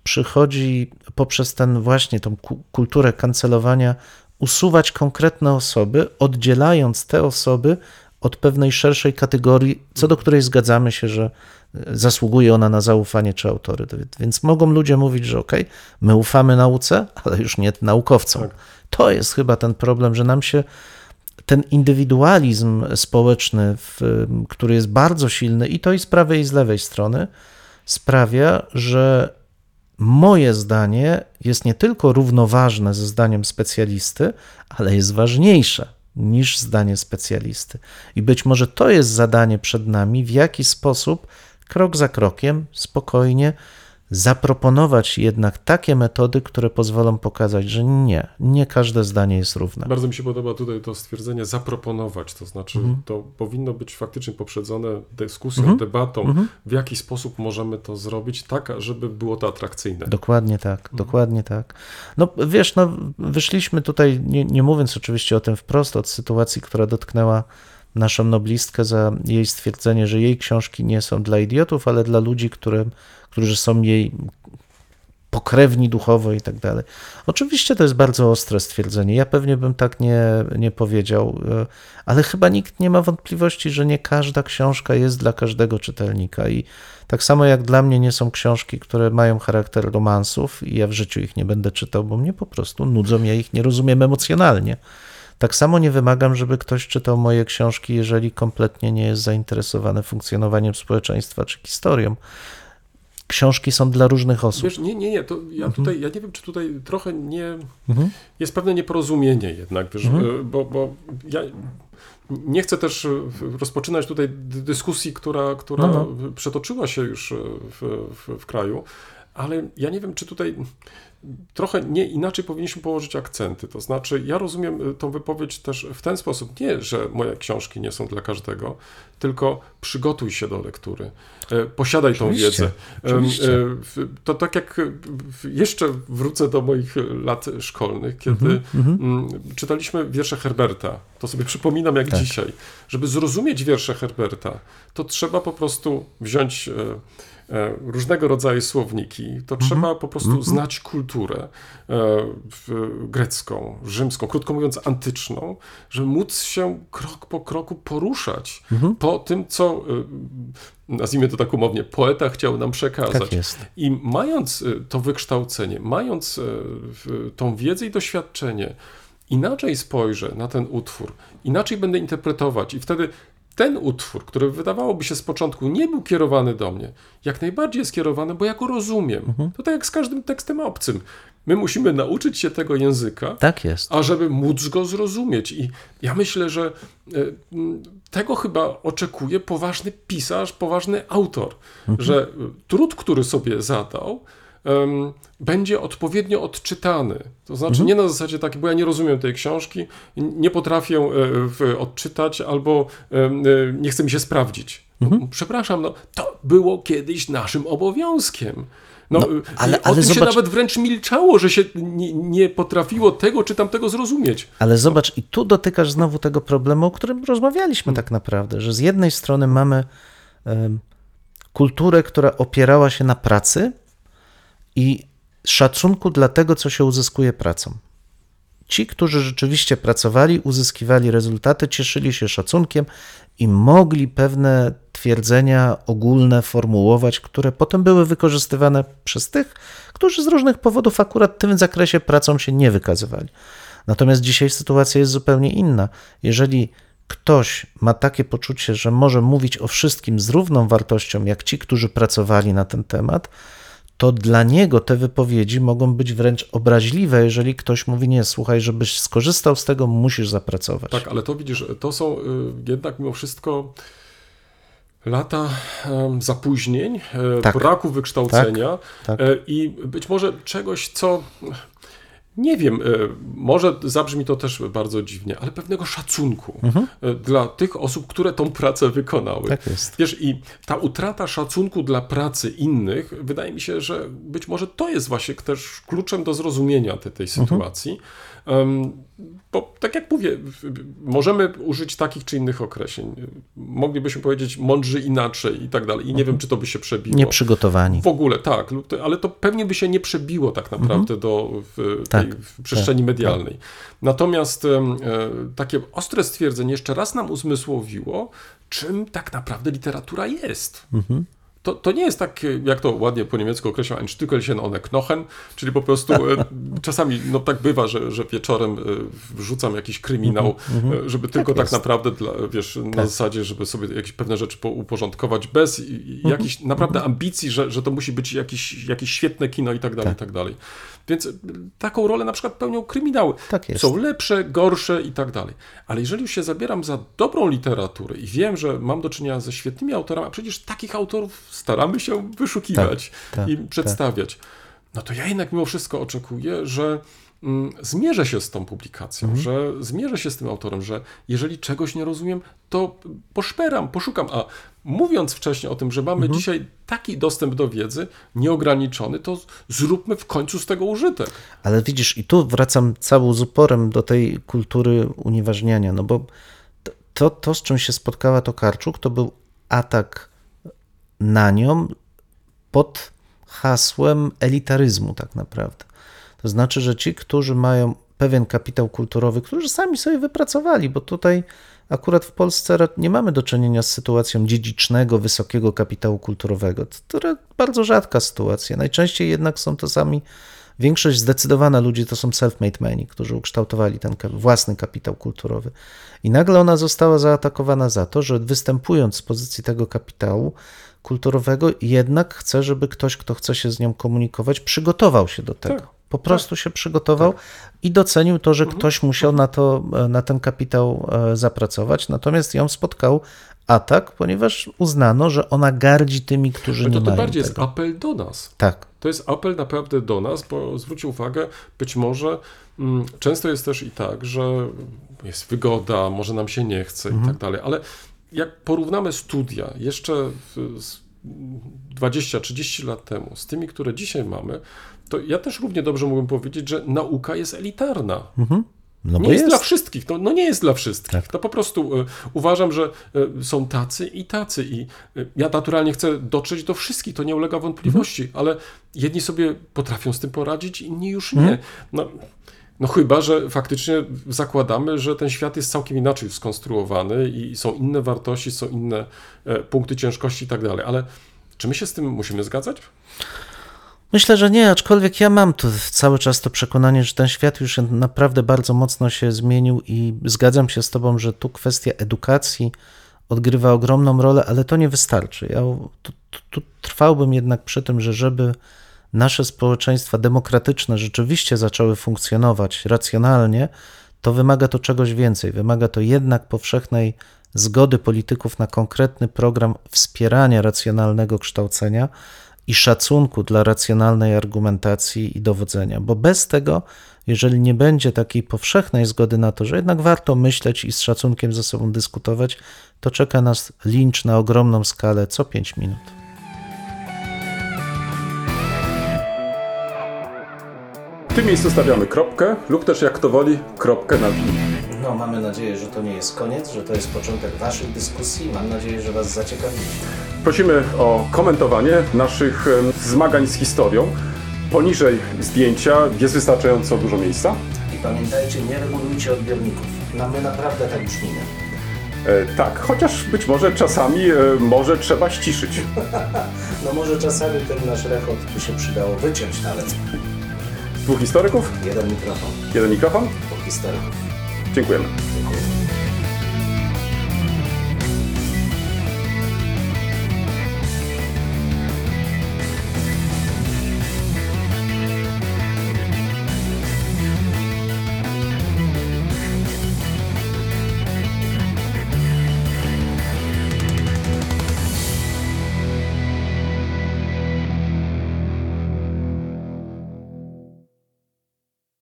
przychodzi poprzez ten właśnie tą ku- kulturę kancelowania usuwać konkretne osoby, oddzielając te osoby od pewnej szerszej kategorii, co do której zgadzamy się, że e, zasługuje ona na zaufanie czy autorytet. Więc mogą ludzie mówić, że okej, my ufamy nauce, ale już nie naukowcom. To jest chyba ten problem, że nam się ten indywidualizm społeczny, w, który jest bardzo silny i to i z prawej i z lewej strony, sprawia, że moje zdanie jest nie tylko równoważne ze zdaniem specjalisty, ale jest ważniejsze niż zdanie specjalisty. I być może to jest zadanie przed nami, w jaki sposób, krok za krokiem, spokojnie, zaproponować jednak takie metody, które pozwolą pokazać, że nie, nie każde zdanie jest równe. Bardzo mi się podoba tutaj to stwierdzenie zaproponować, to znaczy Mhm. to powinno być faktycznie poprzedzone dyskusją, debatą, Mhm. w jaki sposób możemy to zrobić tak, żeby było to atrakcyjne. Dokładnie tak, dokładnie tak. No wiesz, no, wyszliśmy tutaj, nie, nie mówiąc oczywiście o tym wprost, od sytuacji, która dotknęła naszą noblistkę za jej stwierdzenie, że jej książki nie są dla idiotów, ale dla ludzi, które, którzy są jej pokrewni duchowo i tak dalej. Oczywiście to jest bardzo ostre stwierdzenie. Ja pewnie bym tak nie, nie powiedział, e, ale chyba nikt nie ma wątpliwości, że nie każda książka jest dla każdego czytelnika. I tak samo jak dla mnie nie są książki, które mają charakter romansów, i ja w życiu ich nie będę czytał, bo mnie po prostu nudzą, ja ich nie rozumiem emocjonalnie. Tak samo nie wymagam, żeby ktoś czytał moje książki, jeżeli kompletnie nie jest zainteresowany funkcjonowaniem społeczeństwa czy historią. Książki są dla różnych osób. Wiesz, nie, nie, nie, to ja Mhm. tutaj, ja nie wiem, czy tutaj trochę nie, jest pewne nieporozumienie jednak, wiesz, Mhm. y, bo, bo ja nie chcę też rozpoczynać tutaj dy- dyskusji, która, która No, przetoczyła się już y, w, w, w kraju, ale ja nie wiem, czy tutaj trochę nie inaczej powinniśmy położyć akcenty. To znaczy, ja rozumiem y, tą wypowiedź też w ten sposób, nie, że moje książki nie są dla każdego, tylko przygotuj się do lektury, e, posiadaj tą Oczywiście, wiedzę. Em, oczywiście. e, To tak jak e, jeszcze wrócę do moich lat szkolnych, kiedy Mhm, mm, czytaliśmy wiersze Herberta. To sobie przypominam jak Tak. dzisiaj. Żeby zrozumieć wiersze Herberta, to trzeba po prostu wziąć e, e, różnego rodzaju słowniki. To Mhm. trzeba po prostu znać kulturę e, grecką, rzymską, krótko mówiąc antyczną, żeby móc się krok po kroku poruszać Mhm. po tym, co e, nazwijmy to tak umownie, poeta chciał nam przekazać. Tak. I mając to wykształcenie, mając tą wiedzę i doświadczenie, inaczej spojrzę na ten utwór, inaczej będę interpretować i wtedy ten utwór, który wydawałoby się z początku nie był kierowany do mnie, jak najbardziej jest kierowany, bo ja go rozumiem. Mhm. To tak jak z każdym tekstem obcym. My musimy nauczyć się tego języka, Tak jest. a żeby móc go zrozumieć. I ja myślę, że e, tego chyba oczekuje poważny pisarz, poważny autor, że e, trud, który sobie zadał, będzie odpowiednio odczytany. To znaczy nie na zasadzie takiej, bo ja nie rozumiem tej książki, nie potrafię e, odczytać albo e, nie chce mi się sprawdzić. No, Przepraszam, no, to było kiedyś naszym obowiązkiem. No, No, ale, ale- o tym się zobacz- nawet wręcz milczało, że się nie, nie potrafiło tego czy tamtego zrozumieć. Ale zobacz, i tu dotykasz znowu tego problemu, o którym rozmawialiśmy tak naprawdę, że z jednej strony mamy kulturę, która opierała się na pracy i szacunku dla tego, co się uzyskuje pracą. Ci, którzy rzeczywiście pracowali, uzyskiwali rezultaty, cieszyli się szacunkiem i mogli pewne twierdzenia ogólne formułować, które potem były wykorzystywane przez tych, którzy z różnych powodów akurat w tym zakresie pracą się nie wykazywali. Natomiast dzisiaj sytuacja jest zupełnie inna. Jeżeli ktoś ma takie poczucie, że może mówić o wszystkim z równą wartością jak ci, którzy pracowali na ten temat, to dla niego te wypowiedzi mogą być wręcz obraźliwe, jeżeli ktoś mówi: Nie, słuchaj, żebyś skorzystał z tego, musisz zapracować. Tak, ale to widzisz, to są y, jednak mimo wszystko lata zapóźnień, e, Tak. braku wykształcenia tak. e, i być może czegoś, co nie wiem, e, może zabrzmi to też bardzo dziwnie, ale pewnego szacunku e, dla tych osób, które tą pracę wykonały. Tak jest. Wiesz, i ta utrata szacunku dla pracy innych, wydaje mi się, że być może to jest właśnie też kluczem do zrozumienia te, tej sytuacji. Em, bo tak jak mówię, możemy użyć takich czy innych określeń. Moglibyśmy powiedzieć mądrzy inaczej i tak dalej. I nie wiem, czy to by się przebiło. Nieprzygotowani. W ogóle tak, ale to pewnie by się nie przebiło tak naprawdę do w, tej, Tak, w przestrzeni medialnej. Natomiast em, e, takie ostre stwierdzenie jeszcze raz nam uzmysłowiło, czym tak naprawdę literatura jest. To, to nie jest tak, jak to ładnie po niemiecku określa, ein Stückelchen ohne Knochen, czyli po prostu e, czasami no, tak bywa, że, że wieczorem e, wrzucam jakiś kryminał, e, żeby tylko tak, jest. naprawdę, dla, wiesz, na zasadzie, żeby sobie jakieś pewne rzeczy po- uporządkować bez i jakichś naprawdę ambicji, że, że to musi być jakieś, jakieś świetne kino i tak dalej, i tak dalej. Więc taką rolę na przykład pełnią kryminały. Tak jest. Są lepsze, gorsze i tak dalej. Ale jeżeli już się zabieram za dobrą literaturę i wiem, że mam do czynienia ze świetnymi autorami, a przecież takich autorów staramy się wyszukiwać Tak, tak, i przedstawiać, no to ja jednak mimo wszystko oczekuję, że mm, zmierzę się z tą publikacją, Mhm. że zmierzę się z tym autorem, że jeżeli czegoś nie rozumiem, to poszperam, poszukam. A mówiąc wcześniej o tym, że mamy Mhm. dzisiaj taki dostęp do wiedzy nieograniczony, to zróbmy w końcu z tego użytek. Ale widzisz, i tu wracam całym z uporem do tej kultury unieważniania, no bo to- to, to z czym się spotkała Tokarczuk, to był atak na nią pod hasłem elitaryzmu tak naprawdę. To znaczy, że ci, którzy mają pewien kapitał kulturowy, którzy sami sobie wypracowali, bo tutaj akurat w Polsce nie mamy do czynienia z sytuacją dziedzicznego, wysokiego kapitału kulturowego. To, bardzo rzadka sytuacja. Najczęściej jednak są to sami, większość zdecydowana ludzi to są self-made meni, którzy ukształtowali ten własny kapitał kulturowy. I nagle ona została zaatakowana za to, że występując z pozycji tego kapitału kulturowego, jednak chce, żeby ktoś, kto chce się z nią komunikować, przygotował się do tego. Tak, Po prostu się przygotował i docenił to, że ktoś musiał na, to, na ten kapitał e, zapracować. Natomiast ją spotkał atak, ponieważ uznano, że ona gardzi tymi, którzy Ale nie to, to mają bardziej tego. jest apel do nas. Tak, To jest apel naprawdę do nas, bo zwróć uwagę, być może mm, często jest też i tak, że jest wygoda, może nam się nie chce i tak dalej, ale jak porównamy studia jeszcze w, z 20-30 lat temu z tymi, które dzisiaj mamy, to ja też równie dobrze mógłbym powiedzieć, że nauka jest elitarna. no nie jest, jest. dla wszystkich. No, no nie jest dla wszystkich. Tak. To po prostu e, uważam, że e, są tacy i tacy. I e, ja naturalnie chcę dotrzeć do wszystkich, to nie ulega wątpliwości, Mhm. ale jedni sobie potrafią z tym poradzić, inni już nie. No, no chyba, że faktycznie zakładamy, że ten świat jest całkiem inaczej skonstruowany i są inne wartości, są inne punkty ciężkości i tak dalej. Ale czy my się z tym musimy zgadzać? Myślę, że nie, aczkolwiek ja mam tu cały czas to przekonanie, że ten świat już naprawdę bardzo mocno się zmienił i zgadzam się z Tobą, że tu kwestia edukacji odgrywa ogromną rolę, ale to nie wystarczy. Ja tu, tu, trwałbym jednak przy tym, że żeby nasze społeczeństwa demokratyczne rzeczywiście zaczęły funkcjonować racjonalnie, to wymaga to czegoś więcej. Wymaga to jednak powszechnej zgody polityków na konkretny program wspierania racjonalnego kształcenia i szacunku dla racjonalnej argumentacji i dowodzenia, bo bez tego, jeżeli nie będzie takiej powszechnej zgody na to, że jednak warto myśleć i z szacunkiem ze sobą dyskutować, to czeka nas lincz na ogromną skalę co 5 minut. W tym miejscu stawiamy kropkę lub też jak to woli, kropkę na win. No, mamy nadzieję, że to nie jest koniec, że to jest początek Waszych dyskusji. Mam nadzieję, że Was zaciekawili. Prosimy o komentowanie naszych zmagań z historią. Poniżej zdjęcia jest wystarczająco dużo miejsca. I pamiętajcie, nie regulujcie odbiorników. No, my naprawdę tak brzmimy. E, tak, chociaż być może czasami e, może trzeba ściszyć. *laughs* No może czasami ten nasz rechot by się przydało wyciąć nawet. Dwóch historyków, Jeden mikrofon, jeden mikrofon. dwóch historyków. Dziękujemy. Dziękuję.